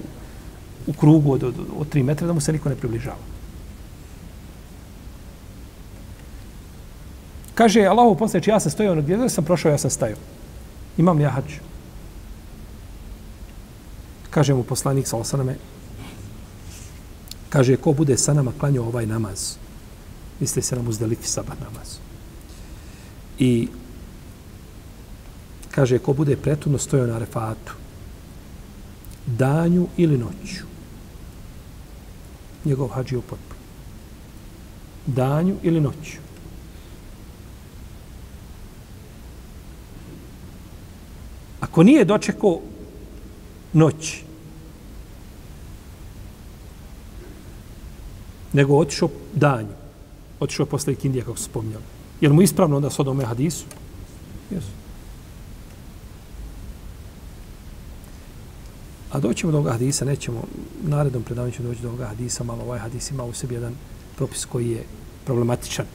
u krugu od, od, od, tri metra da mu se niko ne približava? Kaže, Allahu posljedči, ja sam stojao ono gdje sam prošao, ja sam stajao. Imam li ja hađ? Kaže mu poslanik sa osaname, kaže, ko bude sa nama klanjao ovaj namaz? Misli se nam uzdelifi sabah namaz. I kaže, ko bude pretudno stojao na refatu, danju ili noću, njegov hađ je potpuno. Danju ili noću. Ako nije dočekao noć, nego otišao danju, otišao posle Kindija, kako se spomnjali. Je mu ispravno onda s odome hadisu? Jesu. A doćemo do ovoga hadisa, nećemo, narednom predavanju ćemo doći do ovoga hadisa, malo ovaj hadis ima u sebi jedan propis koji je problematičan.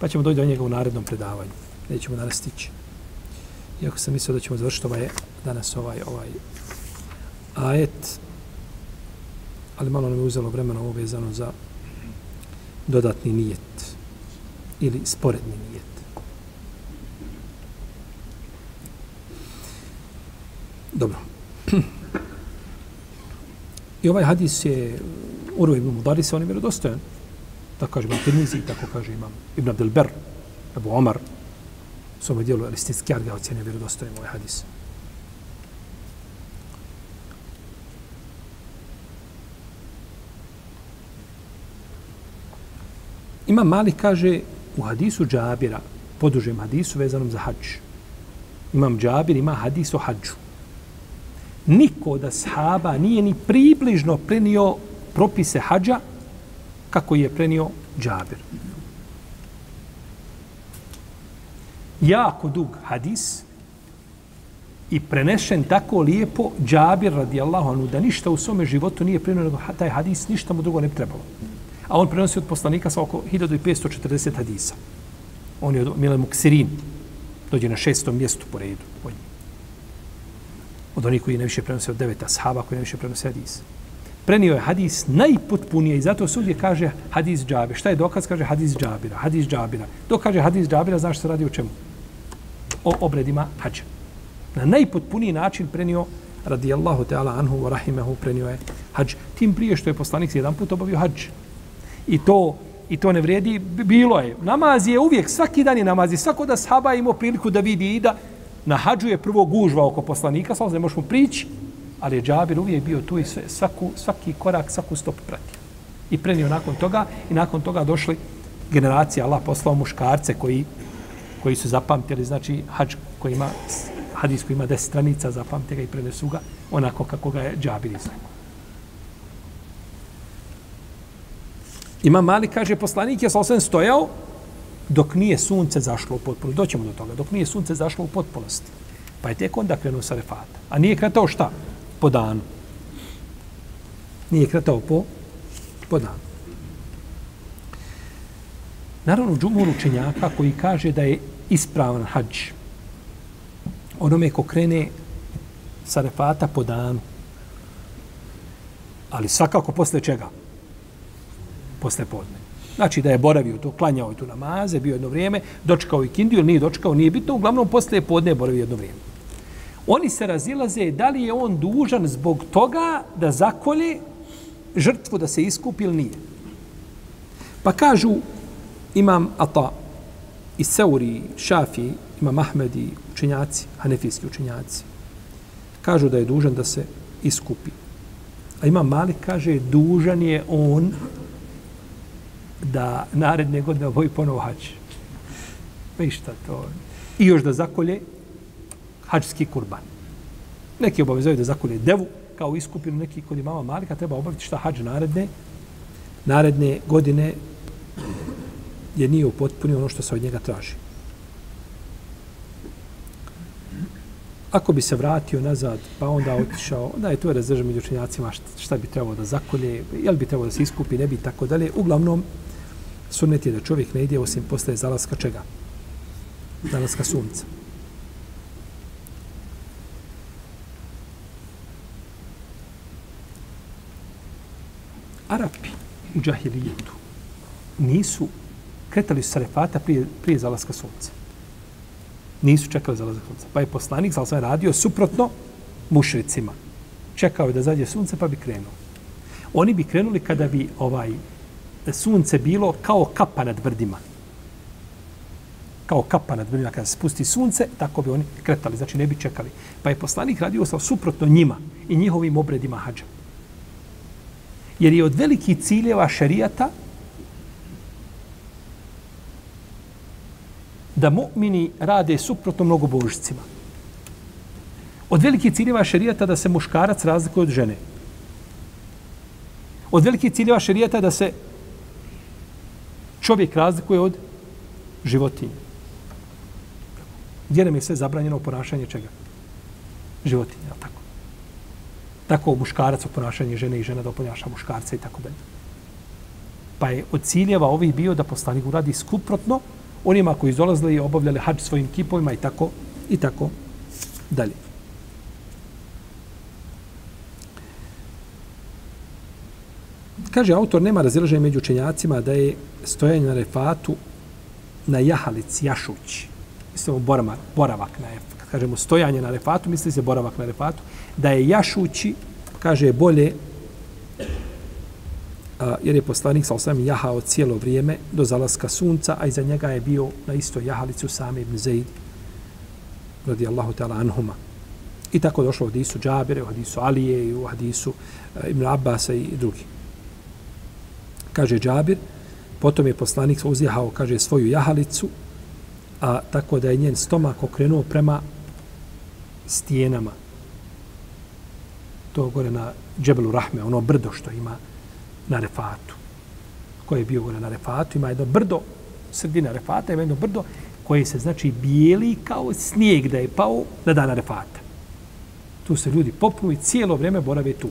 Pa ćemo doći do njega u narednom predavanju. Nećemo danas stići. Iako sam mislio da ćemo završiti ovaj, danas ovaj, ovaj ajet, ali malo nam je uzelo vremena ovo vezano za dodatni nijet ili sporedni nijet. Dobro. I ovaj hadis je Uru ibn Mudaris, on je vjerodostojan. Tako kaže imam Tirmizi, tako kaže imam Ibn Abdelber, Abu Omar, svome dijelu Alistinski ga ocjene vjerodostojnim ovaj hadis. Ima mali kaže u hadisu Džabira, podužem hadisu vezanom za hađ. Imam Džabir, ima hadis o hađu. Niko od ashaba nije ni približno prenio propise hađa kako je prenio Džabir. Jako dug hadis i prenešen tako lijepo Džabir radijallahu anhu da ništa u svome životu nije prenio nego taj hadis ništa mu drugo ne trebalo. A on prenosi od poslanika sa oko 1540 hadisa. On je od Mile Muksirin. Dođe na šestom mjestu po redu. Od, od onih koji najviše prenose od deveta sahaba koji najviše prenose hadis. Prenio je hadis najpotpunije i zato sudje kaže hadis džabe. Šta je dokaz? Kaže hadis džabira. Hadis džabira. Dok kaže hadis džabira, znaš što se radi o čemu? O obredima hađa na najpotpuniji način prenio radijallahu ta'ala anhu wa rahimahu prenio je hađ. Tim prije što je poslanik jedan put obavio hađ. I to i to ne vredi, bilo je. Namaz je uvijek, svaki dan je namaz. I svako da sahaba imao priliku da vidi i da na hađu je prvo gužva oko poslanika, samo ne možemo prići, ali je Džabir uvijek bio tu i sve, svaku, svaki korak, svaku stop pratio. I prenio nakon toga i nakon toga došli generacija Allah poslao muškarce koji koji su zapamtili, znači hađ koji ima hadis koji ima 10 stranica, zapamte ga i prenesu ga onako kako ga je Džabir izrekao. Ima mali, kaže, poslanik je sasvim stojao dok nije sunce zašlo u potpunosti. Doćemo do toga. Dok nije sunce zašlo u potpunosti. Pa je tek onda krenuo sa refata. A nije kretao šta? Po danu. Nije kretao po, po danu. Naravno, džumur učenjaka koji kaže da je ispravan hađ, onome ko krene sa refata po danu. Ali svakako posle čega? Posle podne. Znači da je boravio tu, klanjao tu namaze, bio jedno vrijeme, dočekao i kindiju, nije dočekao, nije bitno, uglavnom posle podne je boravio jedno vrijeme. Oni se razilaze da li je on dužan zbog toga da zakolje žrtvu da se iskupi ili nije. Pa kažu imam Ata i Seuri, Šafi, imam Ahmed i učenjaci, hanefijski učenjaci, kažu da je dužan da se iskupi. A imam Malik kaže, dužan je on da naredne godine oboji ponovo hač. Pa i šta to? I još da zakolje hačski kurban. Neki obavezaju da zakolje devu kao iskupinu, neki kod imama Malika treba obaviti šta hađ naredne, naredne godine je nije upotpunio ono što se od njega traži. ako bi se vratio nazad, pa onda otišao, onda je to razdržan među učenjacima šta bi trebalo da zakolje, jel bi trebalo da se iskupi, ne bi tako dalje. Uglavnom, sunnet je da čovjek ne ide osim posle zalaska čega? Zalaska sunca. Arapi u džahilijetu nisu kretali su sarefata prije, prije zalaska sunca. Nisu čekali zalaska sunca. Pa je poslanik, sal sam radio suprotno mušricima. Čekao je da zađe sunce pa bi krenuo. Oni bi krenuli kada bi ovaj sunce bilo kao kapa nad brdima. Kao kapa nad brdima. Kada se spusti sunce, tako bi oni kretali. Znači ne bi čekali. Pa je poslanik radio sa suprotno njima i njihovim obredima hađa. Jer je od velikih ciljeva šarijata da mu'mini rade suprotno mnogo božicima. Od velikih ciljeva šerijata da se muškarac razlikuje od žene. Od velikih ciljeva šerijata da se čovjek razlikuje od životinje. Gdje nam je sve zabranjeno ponašanje čega? Životinje, tako? Tako muškarac u ponašanje žene i žena da oponaša muškarca i tako dalje. Pa je od ciljeva ovih bio da poslanik uradi skuprotno onima koji dolazili i obavljali hađ svojim kipovima i tako i tako dalje. Kaže autor, nema razilaženja među učenjacima da je stojanje na refatu na jahalici, jašući. Mislimo borama, boravak na Kad kažemo stojanje na refatu, misli se boravak na refatu. Da je jašući, kaže, bolje a, jer je poslanik sa osam jahao cijelo vrijeme do zalaska sunca, a iza njega je bio na istoj jahalicu sami ibn Zaid, radi Allahu ta'ala anhuma. I tako došlo u hadisu Džabire, u hadisu Alije i u hadisu uh, Ibn Abbasa i drugi. Kaže Džabir, potom je poslanik uzjehao, kaže, svoju jahalicu, a tako da je njen stomak okrenuo prema stijenama. To gore na Džebelu Rahme, ono brdo što ima na refatu. Ko je bio gore na refatu, ima jedno brdo, sredina refata, ima jedno brdo koje se znači bijeli kao snijeg da je pao na dana refata. Tu se ljudi popnu i cijelo vrijeme borave tu.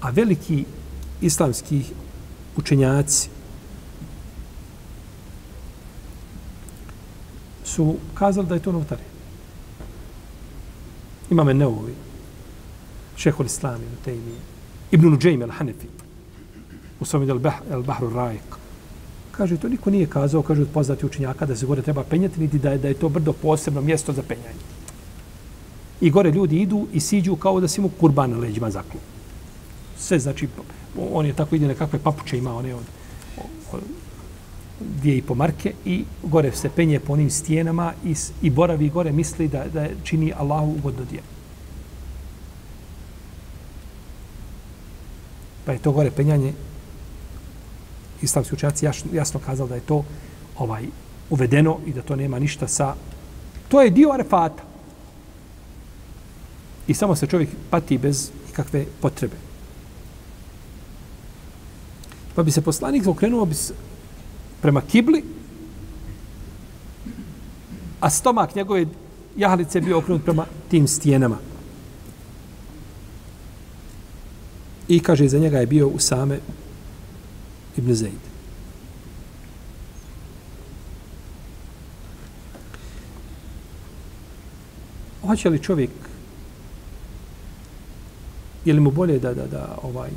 A veliki islamski učenjaci su kazali da je to novotare. Imame Neuvi, šehol Islami, Ibn Nuđejm al-Hanefi, u svome al-Bahru Rajek. Kaže, to niko nije kazao, kaže od poznati učenjaka da se gore treba penjati, niti da je, da je to brdo posebno mjesto za penjanje. I gore ljudi idu i siđu kao da si mu kurban na leđima zaklu. Sve znači, on je tako ide nekakve papuče ima, one od, od dvije i po marke i gore se penje po onim stijenama i, i boravi gore misli da, da čini Allahu ugodno djelo. Pa je to gore penjanje islamski učenjaci jasno, jasno kazali da je to ovaj uvedeno i da to nema ništa sa... To je dio arefata. I samo se čovjek pati bez ikakve potrebe. Pa bi se poslanik okrenuo bi se prema kibli, a stomak njegove jahalice bio okrenut prema tim stijenama. I kaže, za njega je bio u same ibn Zaid. Hoće li čovjek je li mu bolje da, da, da ovaj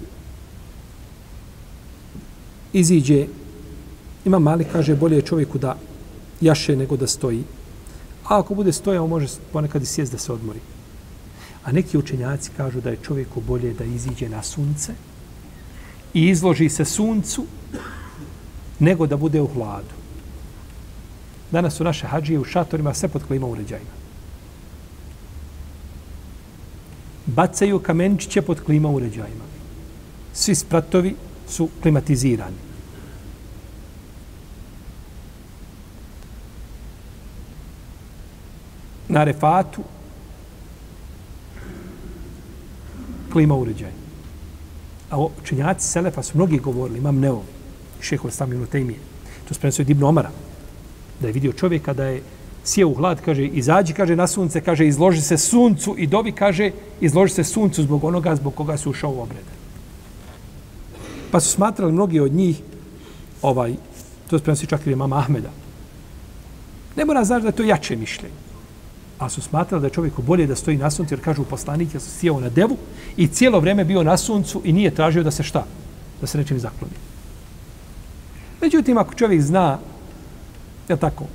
iziđe? Ima mali kaže bolje je čovjeku da jaše nego da stoji. A ako bude stojao može ponekad i sjest da se odmori a neki učenjaci kažu da je čovjeku bolje da iziđe na sunce i izloži se suncu nego da bude u hladu. Danas su naše hađije u šatorima sve pod klima uređajima. Bacaju kamenčiće pod klima uređajima. Svi spratovi su klimatizirani. Na refatu koji ima uređaj. A učenjaci Selefa su mnogi govorili, imam Neo, šeho Islam ibn Tejmije, to se prenosio Ibn Omara, da je vidio čovjeka da je sjeo u hlad, kaže, izađi, kaže, na sunce, kaže, izloži se suncu i dovi, kaže, izloži se suncu zbog onoga zbog koga su ušao u obrede. Pa su smatrali mnogi od njih, ovaj, to se prenosi čak i mama Ahmeda. Ne mora znaći da je to jače mišljenje a su smatrali da je čovjeku bolje da stoji na suncu, jer kažu poslanik je sjeo na devu i cijelo vrijeme bio na suncu i nije tražio da se šta? Da se nečim zakloni. Međutim, ako čovjek zna, je tako,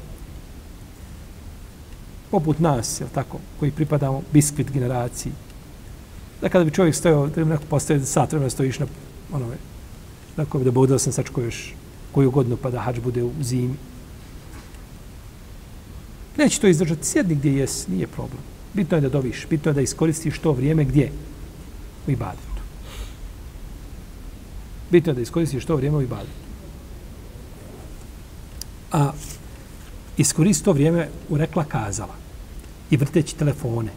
poput nas, je tako, koji pripadamo biskvit generaciji, da kada bi čovjek stojao, treba neko postoje sat, treba da stojiš na onome, tako da bude da sam sačko još koju godinu pa da hač bude u zimi, Neće to izdržati. Sjedni gdje jes, nije problem. Bitno je da doviš, bitno je da iskoristiš to vrijeme gdje? U ibadetu. Bitno je da iskoristiš to vrijeme u ibadetu. A iskoristi to vrijeme u rekla kazala i vrteći telefone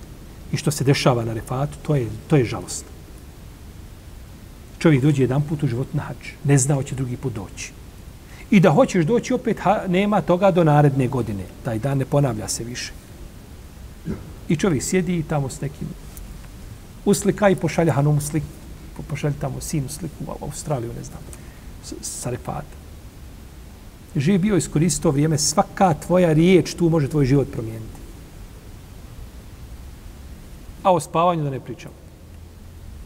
i što se dešava na refatu, to je, to je žalostno. Čovjek dođe jedan put u život na hač, ne zna će drugi put doći i da hoćeš doći opet, ha, nema toga do naredne godine. Taj dan ne ponavlja se više. I čovjek sjedi tamo s nekim uslika i pošalja Hanum sliku. Pošalja tamo sinu sliku u Australiju, ne znam, sa refata. Živ bio iskoristio vrijeme, svaka tvoja riječ tu može tvoj život promijeniti. A o spavanju da ne pričam.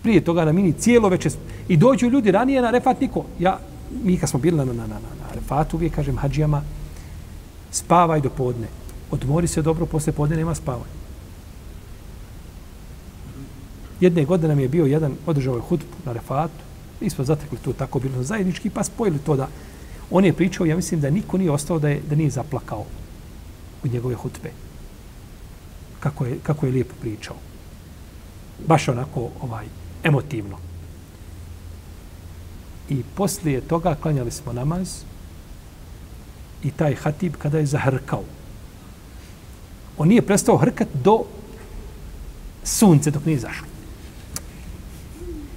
Prije toga na mini cijelo večer. I dođu ljudi ranije na refat niko. Ja, mi kad smo bili na, na, na, na, Arefatu uvijek kažem hađijama, spavaj do podne. Odmori se dobro, posle podne nema spavanja. Jedne godine nam je bio jedan, održao je hudbu na Arefatu, mi smo zatekli to tako bilo zajednički, pa spojili to da on je pričao, ja mislim da niko nije ostao da, je, da nije zaplakao u njegove hutbe. Kako je, kako je lijepo pričao. Baš onako ovaj emotivno. I poslije toga klanjali smo namaz, i taj hatib kada je zahrkao. On nije prestao hrkat do sunce dok nije zašlo.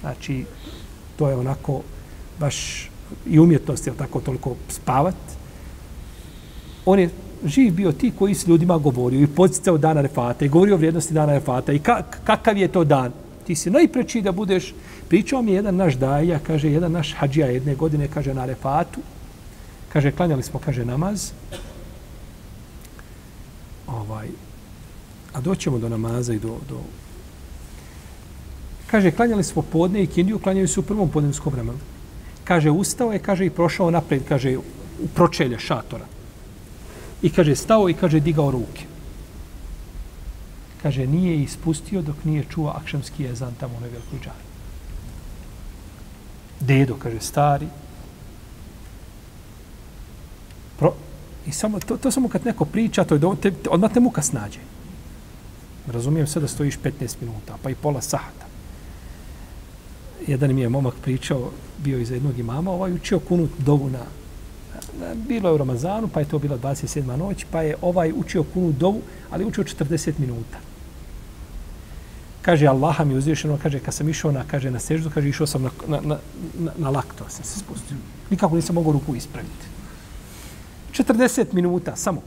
Znači, to je onako baš i umjetnost je tako toliko spavat. On je živ bio ti koji s ljudima govorio i podsticao dana refata i govorio o vrijednosti dana refata i ka, kakav je to dan. Ti si najpreći da budeš, pričao mi jedan naš daja, kaže, jedan naš hađija jedne godine, kaže, na refatu, kaže, klanjali smo, kaže, namaz, ovaj, a doćemo do namaza i do, do kaže, klanjali smo podne i kindiju, klanjali su u prvom podnevskom vremenu. Kaže, ustao je, kaže, i prošao napred, kaže, u pročelje šatora. I kaže, stao i kaže, digao ruke. Kaže, nije ispustio dok nije čuo akšamski jezan tamo u nevelikoj džari. Dedo, kaže, stari. Pro, I samo, to, to samo kad neko priča, to je do, te, odmah te muka snađe. Razumijem sve da stojiš 15 minuta, pa i pola sata. Jedan mi je momak pričao, bio iz jednog imama, ovaj učio kunut dovu na, na, bilo je u Ramazanu, pa je to bila 27. noć, pa je ovaj učio kunut dovu, ali učio 40 minuta. Kaže, Allaha mi uzvišeno, kaže, kad sam išao na, kaže, na seždu, kaže, išao sam na, na, na, na, lakto, sam se spustio. Nikako nisam mogao ruku ispraviti. 40 minuta, samo.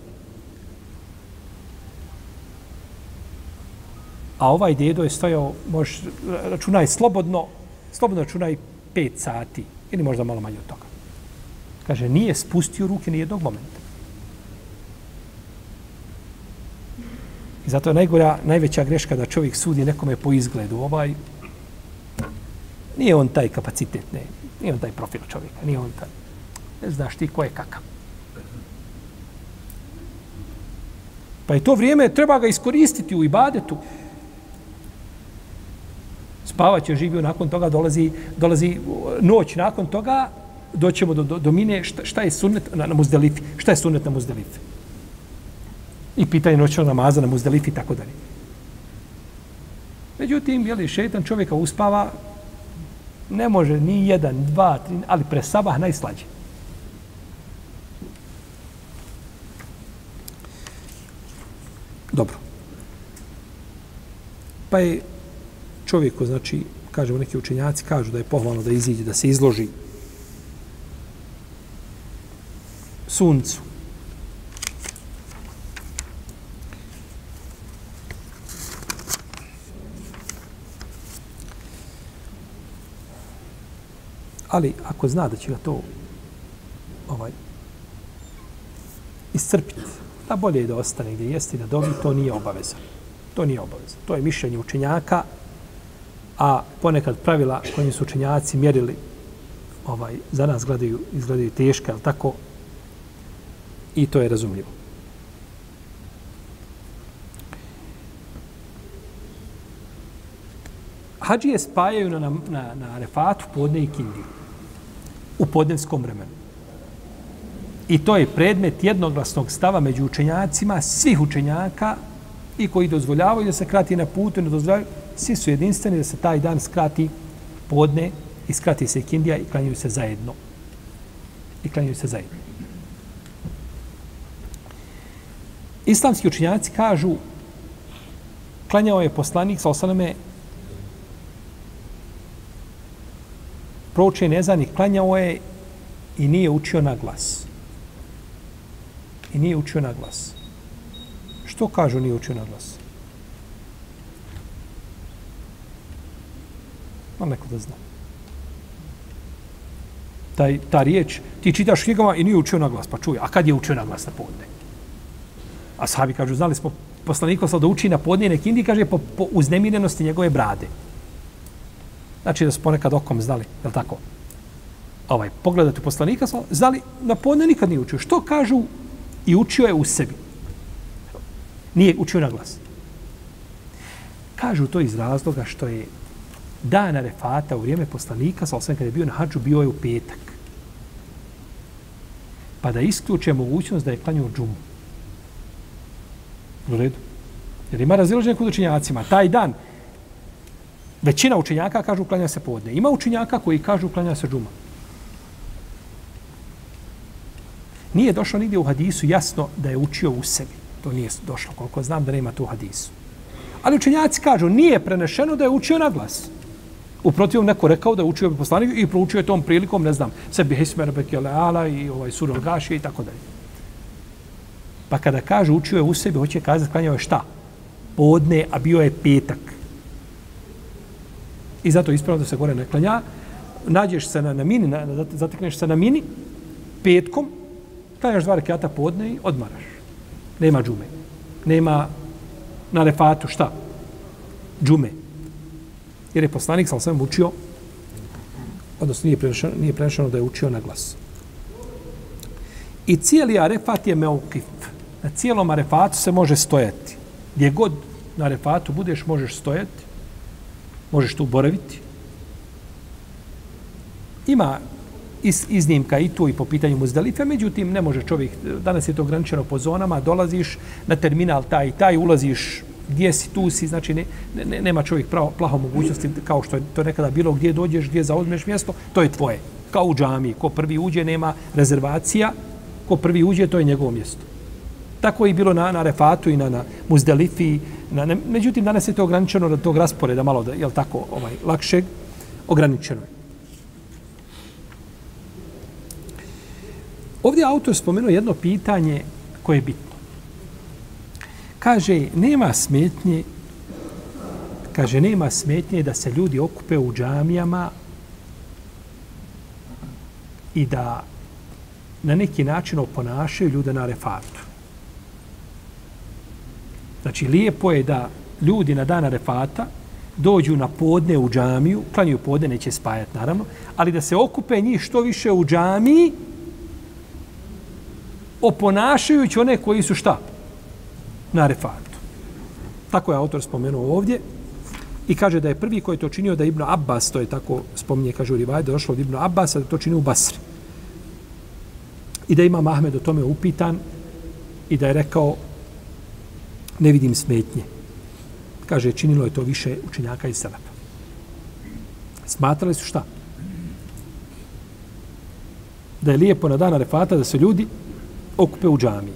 A ovaj dedo je stojao, možeš računaj slobodno, slobodno računaj 5 sati, ili možda malo manje od toga. Kaže, nije spustio ruke ni jednog momenta. I zato je najgora, najveća greška da čovjek sudi nekome po izgledu. Ovaj, nije on taj kapacitet, ne. Nije on taj profil čovjeka, nije on taj. Ne znaš ti ko je kakav. Pa je to vrijeme, treba ga iskoristiti u ibadetu. Spavaće živio, nakon toga dolazi, dolazi noć, nakon toga doćemo do, do, do mine šta, šta je sunnet na, na muzdelifi. Šta je sunnet na muzdelifi? I pitanje noćnog namaza na muzdelifi i tako dalje. Međutim, jeli, šeitan čovjeka uspava, ne može ni jedan, dva, tri, ali pre sabah najslađe. Dobro. Pa je čovjeku, znači, kažemo neki učenjaci, kažu da je pohvalno da iziđe, da se izloži suncu. Ali ako zna da će ga to ovaj iscrpiti, da bolje je da ostane gdje jeste da dobi, to nije obaveza. To nije obaveza. To je mišljenje učenjaka, a ponekad pravila kojim su učenjaci mjerili ovaj, za nas gledaju, izgledaju teške, ali tako, i to je razumljivo. Hadžije spajaju na, na, na refatu podne i kindiju u podnevskom vremenu. I to je predmet jednoglasnog stava među učenjacima, svih učenjaka i koji dozvoljavaju da se krati na putu, ne dozvoljavaju, svi su jedinstveni da se taj dan skrati podne i skrati se kindija i klanjuju se zajedno. I klanjuju se zajedno. Islamski učenjaci kažu klanjao je poslanik sa osaname proučen nezanik, klanjao je i nije učio na glas i nije učio na glas. Što kažu nije učio na glas? Ma neko da zna. Taj, ta riječ, ti čitaš knjigama i nije učio na glas, pa čuj, a kad je učio na glas na podne? A sahabi kažu, znali smo poslaniko da uči na podne nek indi, kaže, po, po uznemirenosti njegove brade. Znači da su ponekad okom znali, je tako? Ovaj, pogledati poslanika, znali, na podne nikad nije učio. Što kažu i učio je u sebi. Nije učio na glas. Kažu to iz razloga što je dana refata u vrijeme poslanika, sa osvijem kada je bio na hađu, bio je u petak. Pa da isključe mogućnost da je klanio džumu. U redu. Jer ima razilaženje kod učinjacima. Taj dan, većina učenjaka kažu klanja se podne. Ima učenjaka koji kažu klanja se džuma. Nije došlo nigdje u hadisu jasno da je učio u sebi. To nije došlo, koliko znam da nema tu hadisu. Ali učenjaci kažu, nije prenešeno da je učio na glas. U protivom neko rekao da je učio poslanik i proučio je tom prilikom, ne znam, sebi Hismer Bekele Ala i ovaj Surul Gaši i tako dalje. Pa kada kaže učio je u sebi, hoće kazati klanjao je šta? Podne, a bio je petak. I zato ispravno da se gore ne klanja. Nađeš se na, na mini, na, zatekneš se na mini, petkom, klanjaš dva rekiata podne i odmaraš. Nema džume. Nema na refatu šta? Džume. Jer je poslanik sam sam učio, odnosno nije prenešeno, nije prenešeno da je učio na glas. I cijeli arefat je meukif. Na cijelom arefatu se može stojati. Gdje god na arefatu budeš, možeš stojati. Možeš tu boraviti. Ima iz, iznimka i tu i po pitanju muzdalife, međutim, ne može čovjek, danas je to ograničeno po zonama, dolaziš na terminal taj i taj, ulaziš gdje si, tu si, znači ne, ne, nema čovjek pravo, plaho mogućnosti, kao što je to nekada bilo, gdje dođeš, gdje zauzmeš mjesto, to je tvoje. Kao u džami, ko prvi uđe, nema rezervacija, ko prvi uđe, to je njegovo mjesto. Tako je bilo na, na refatu i na, na muzdalifi. Na, ne, međutim, danas je to ograničeno od tog rasporeda, malo da, jel tako, ovaj, lakšeg, ograničeno je. Ovdje autor spomenuo jedno pitanje koje je bitno. Kaže, nema smetnje kaže, nema smetnje da se ljudi okupe u džamijama i da na neki način oponašaju ljude na refatu. Znači, lijepo je da ljudi na dana refata dođu na podne u džamiju, klanjuju podne, neće spajati naravno, ali da se okupe njih što više u džamiji, oponašajući one koji su šta? Na refatu. Tako je autor spomenuo ovdje. I kaže da je prvi koji je to činio da je Ibn Abbas, to je tako spominje, kaže u Rivaj, da je došlo od Ibn Abbas, da to čini u Basri. I da ima Mahmed o tome upitan i da je rekao ne vidim smetnje. Kaže, činilo je to više učenjaka i Selepa. Smatrali su šta? Da je lijepo na dan Arefata da se ljudi okupe u džamiji.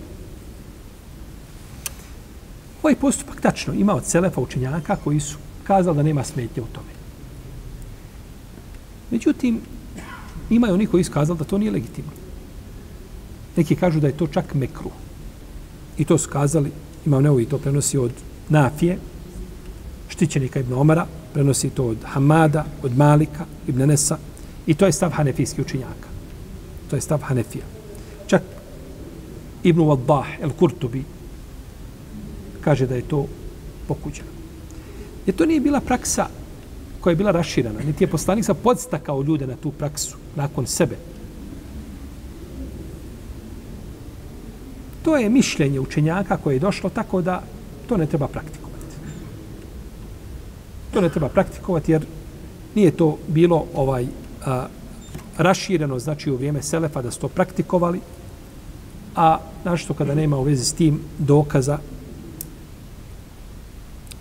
Ovaj postupak tačno ima od Selefa učenjaka koji su kazali da nema smetnje u tome. Međutim, imaju oni koji su kazali da to nije legitimno. Neki kažu da je to čak mekru. I to su kazali, imam nevo to prenosi od Nafije, štićenika Ibn Omara, prenosi to od Hamada, od Malika, Ibn Nesa, i to je stav hanefijski učinjaka. To je stav Hanefija. Čak Ibn Wadbah, El Kurtubi, kaže da je to pokuđeno. Jer to nije bila praksa koja je bila raširana, niti je poslanik sa podstakao ljude na tu praksu nakon sebe. To je mišljenje učenjaka koje je došlo tako da to ne treba praktikovati. To ne treba praktikovati jer nije to bilo ovaj a, rašireno, znači u vrijeme Selefa da su to praktikovali, a našto kada nema u vezi s tim dokaza,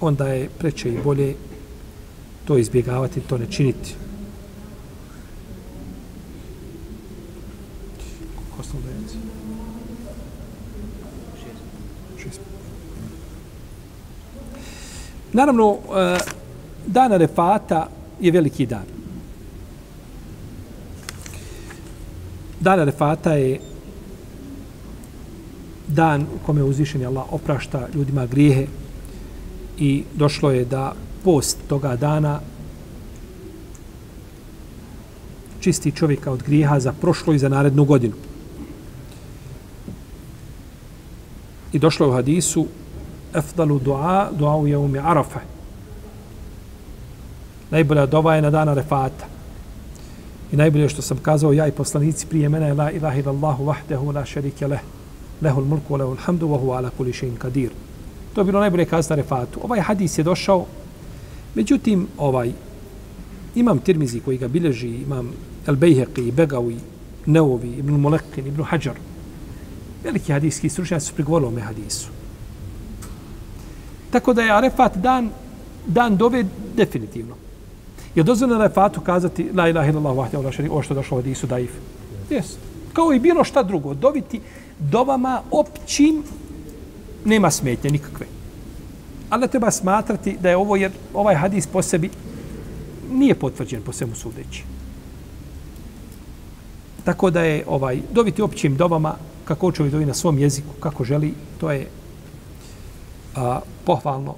onda je preče i bolje to izbjegavati, to ne činiti. Naravno, e, dan dana refata je veliki dan. Dana refata je dan u kome uzvišeni Allah oprašta ljudima grijehe i došlo je da post toga dana čisti čovjeka od grijeha za prošlo i za narednu godinu. I došlo je u hadisu efdalu dua, dua u jeumi arafa. Najbolja dova je na dana refata. I najbolje što sam kazao ja i poslanici prije mene je la ilaha illallahu vahdehu la šerike leh lehul mulku, lehul hamdu, wa huwa ala kulli shay'in kadir. To je bilo najbolje kazati na refatu. Ovaj hadis je došao, međutim, ovaj, imam tirmizi koji ga bilježi, imam El Bejheqi, Begawi, Neovi, Ibn Molekin, Ibn Hajar. Veliki hadijski stručnjaci su prigovorili ome hadisu. Tako da je Arefat dan, dan dove definitivno. Je dozvoljeno na Arefatu kazati La ilaha illallah vahdi u šari, ovo što je došlo od Isu daif. Jes. Kao i bilo šta drugo. Doviti dovama općim nema smetnje nikakve. Ali treba smatrati da je ovo, jer ovaj hadis po sebi nije potvrđen po svemu sudeći. Tako da je ovaj doviti općim dovama kako čovjek dovi na svom jeziku, kako želi, to je a, pohvalno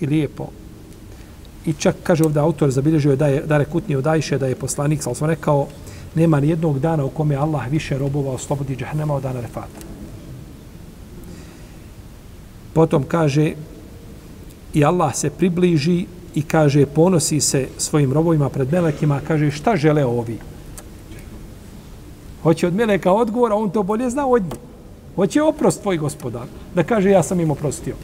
i lijepo. I čak, kaže ovdje autor, zabilježio je da je Dare Kutni od Ajše, da je poslanik, ali sam rekao, nema ni jednog dana u kome Allah više robova oslobodi džahnema od dana refata. Potom kaže, i Allah se približi i kaže, ponosi se svojim robovima pred melekima, kaže, šta žele ovi? Hoće od meleka odgovor, a on to bolje zna od njih. Hoće oprost tvoj gospodar, da kaže, ja sam im oprostio.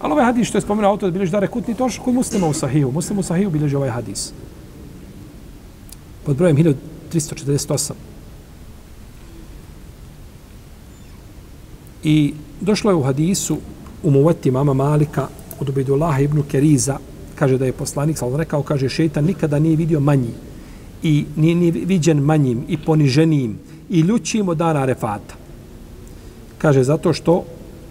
Ali ovaj hadis što je spomenuo autor, bilježi da rekutni toš kod muslima u sahiju. Muslim u sahiju bilježi ovaj hadis. Pod brojem 1348. I došlo je u hadisu u muvati mama Malika od Ubedullaha ibn Keriza, kaže da je poslanik, ali rekao, kaže, šeitan nikada nije vidio manji i nije, nije viđen manjim i poniženijim i ljućim od dana refata. Kaže, zato što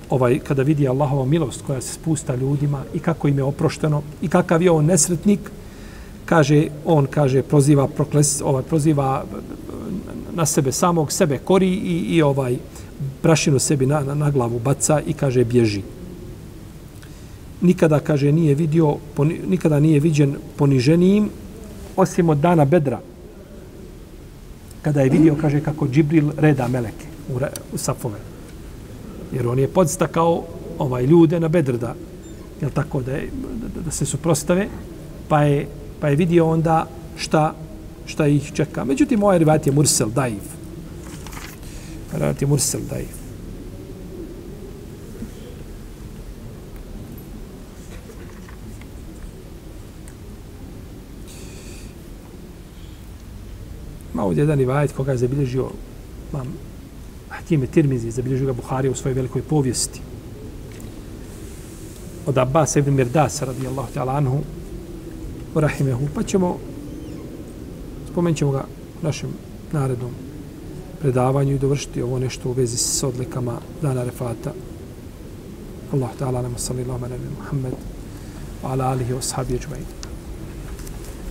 ovaj kada vidi Allahova milost koja se spusta ljudima i kako im je oprošteno i kakav je on nesretnik kaže on kaže proziva prokles ovaj proziva eh, na sebe samog sebe kori i, i ovaj prašinu sebi na, na, na glavu baca i kaže bježi. Nikada kaže nije vidio poni, nikada nije viđen poniženijim osim od dana bedra kada je vidio kaže kako Džibril reda meleke u, u safove jer on je podstakao ovaj ljude na bedr da jel tako da, je, da, da se suprostave pa je, pa je vidio onda šta, šta ih čeka. Međutim, ovaj rivat je Mursel Daif. Rivat je Mursel Daif. Ma ovdje jedan rivajet koga je zabilježio mam, Hakim je Tirmizi, zabilježio ga Buhari u svojoj velikoj povijesti. Od Abbas ibn Mirdasa, radijallahu ta'ala anhu, u Rahimehu. Pa ćemo, spomenut ćemo ga našem narednom predavanju i dovršiti ovo nešto u vezi s odlikama dana refata. Allah ta'ala nam salli Allah na Muhammed wa ala alihi wa sahabi ajma'in.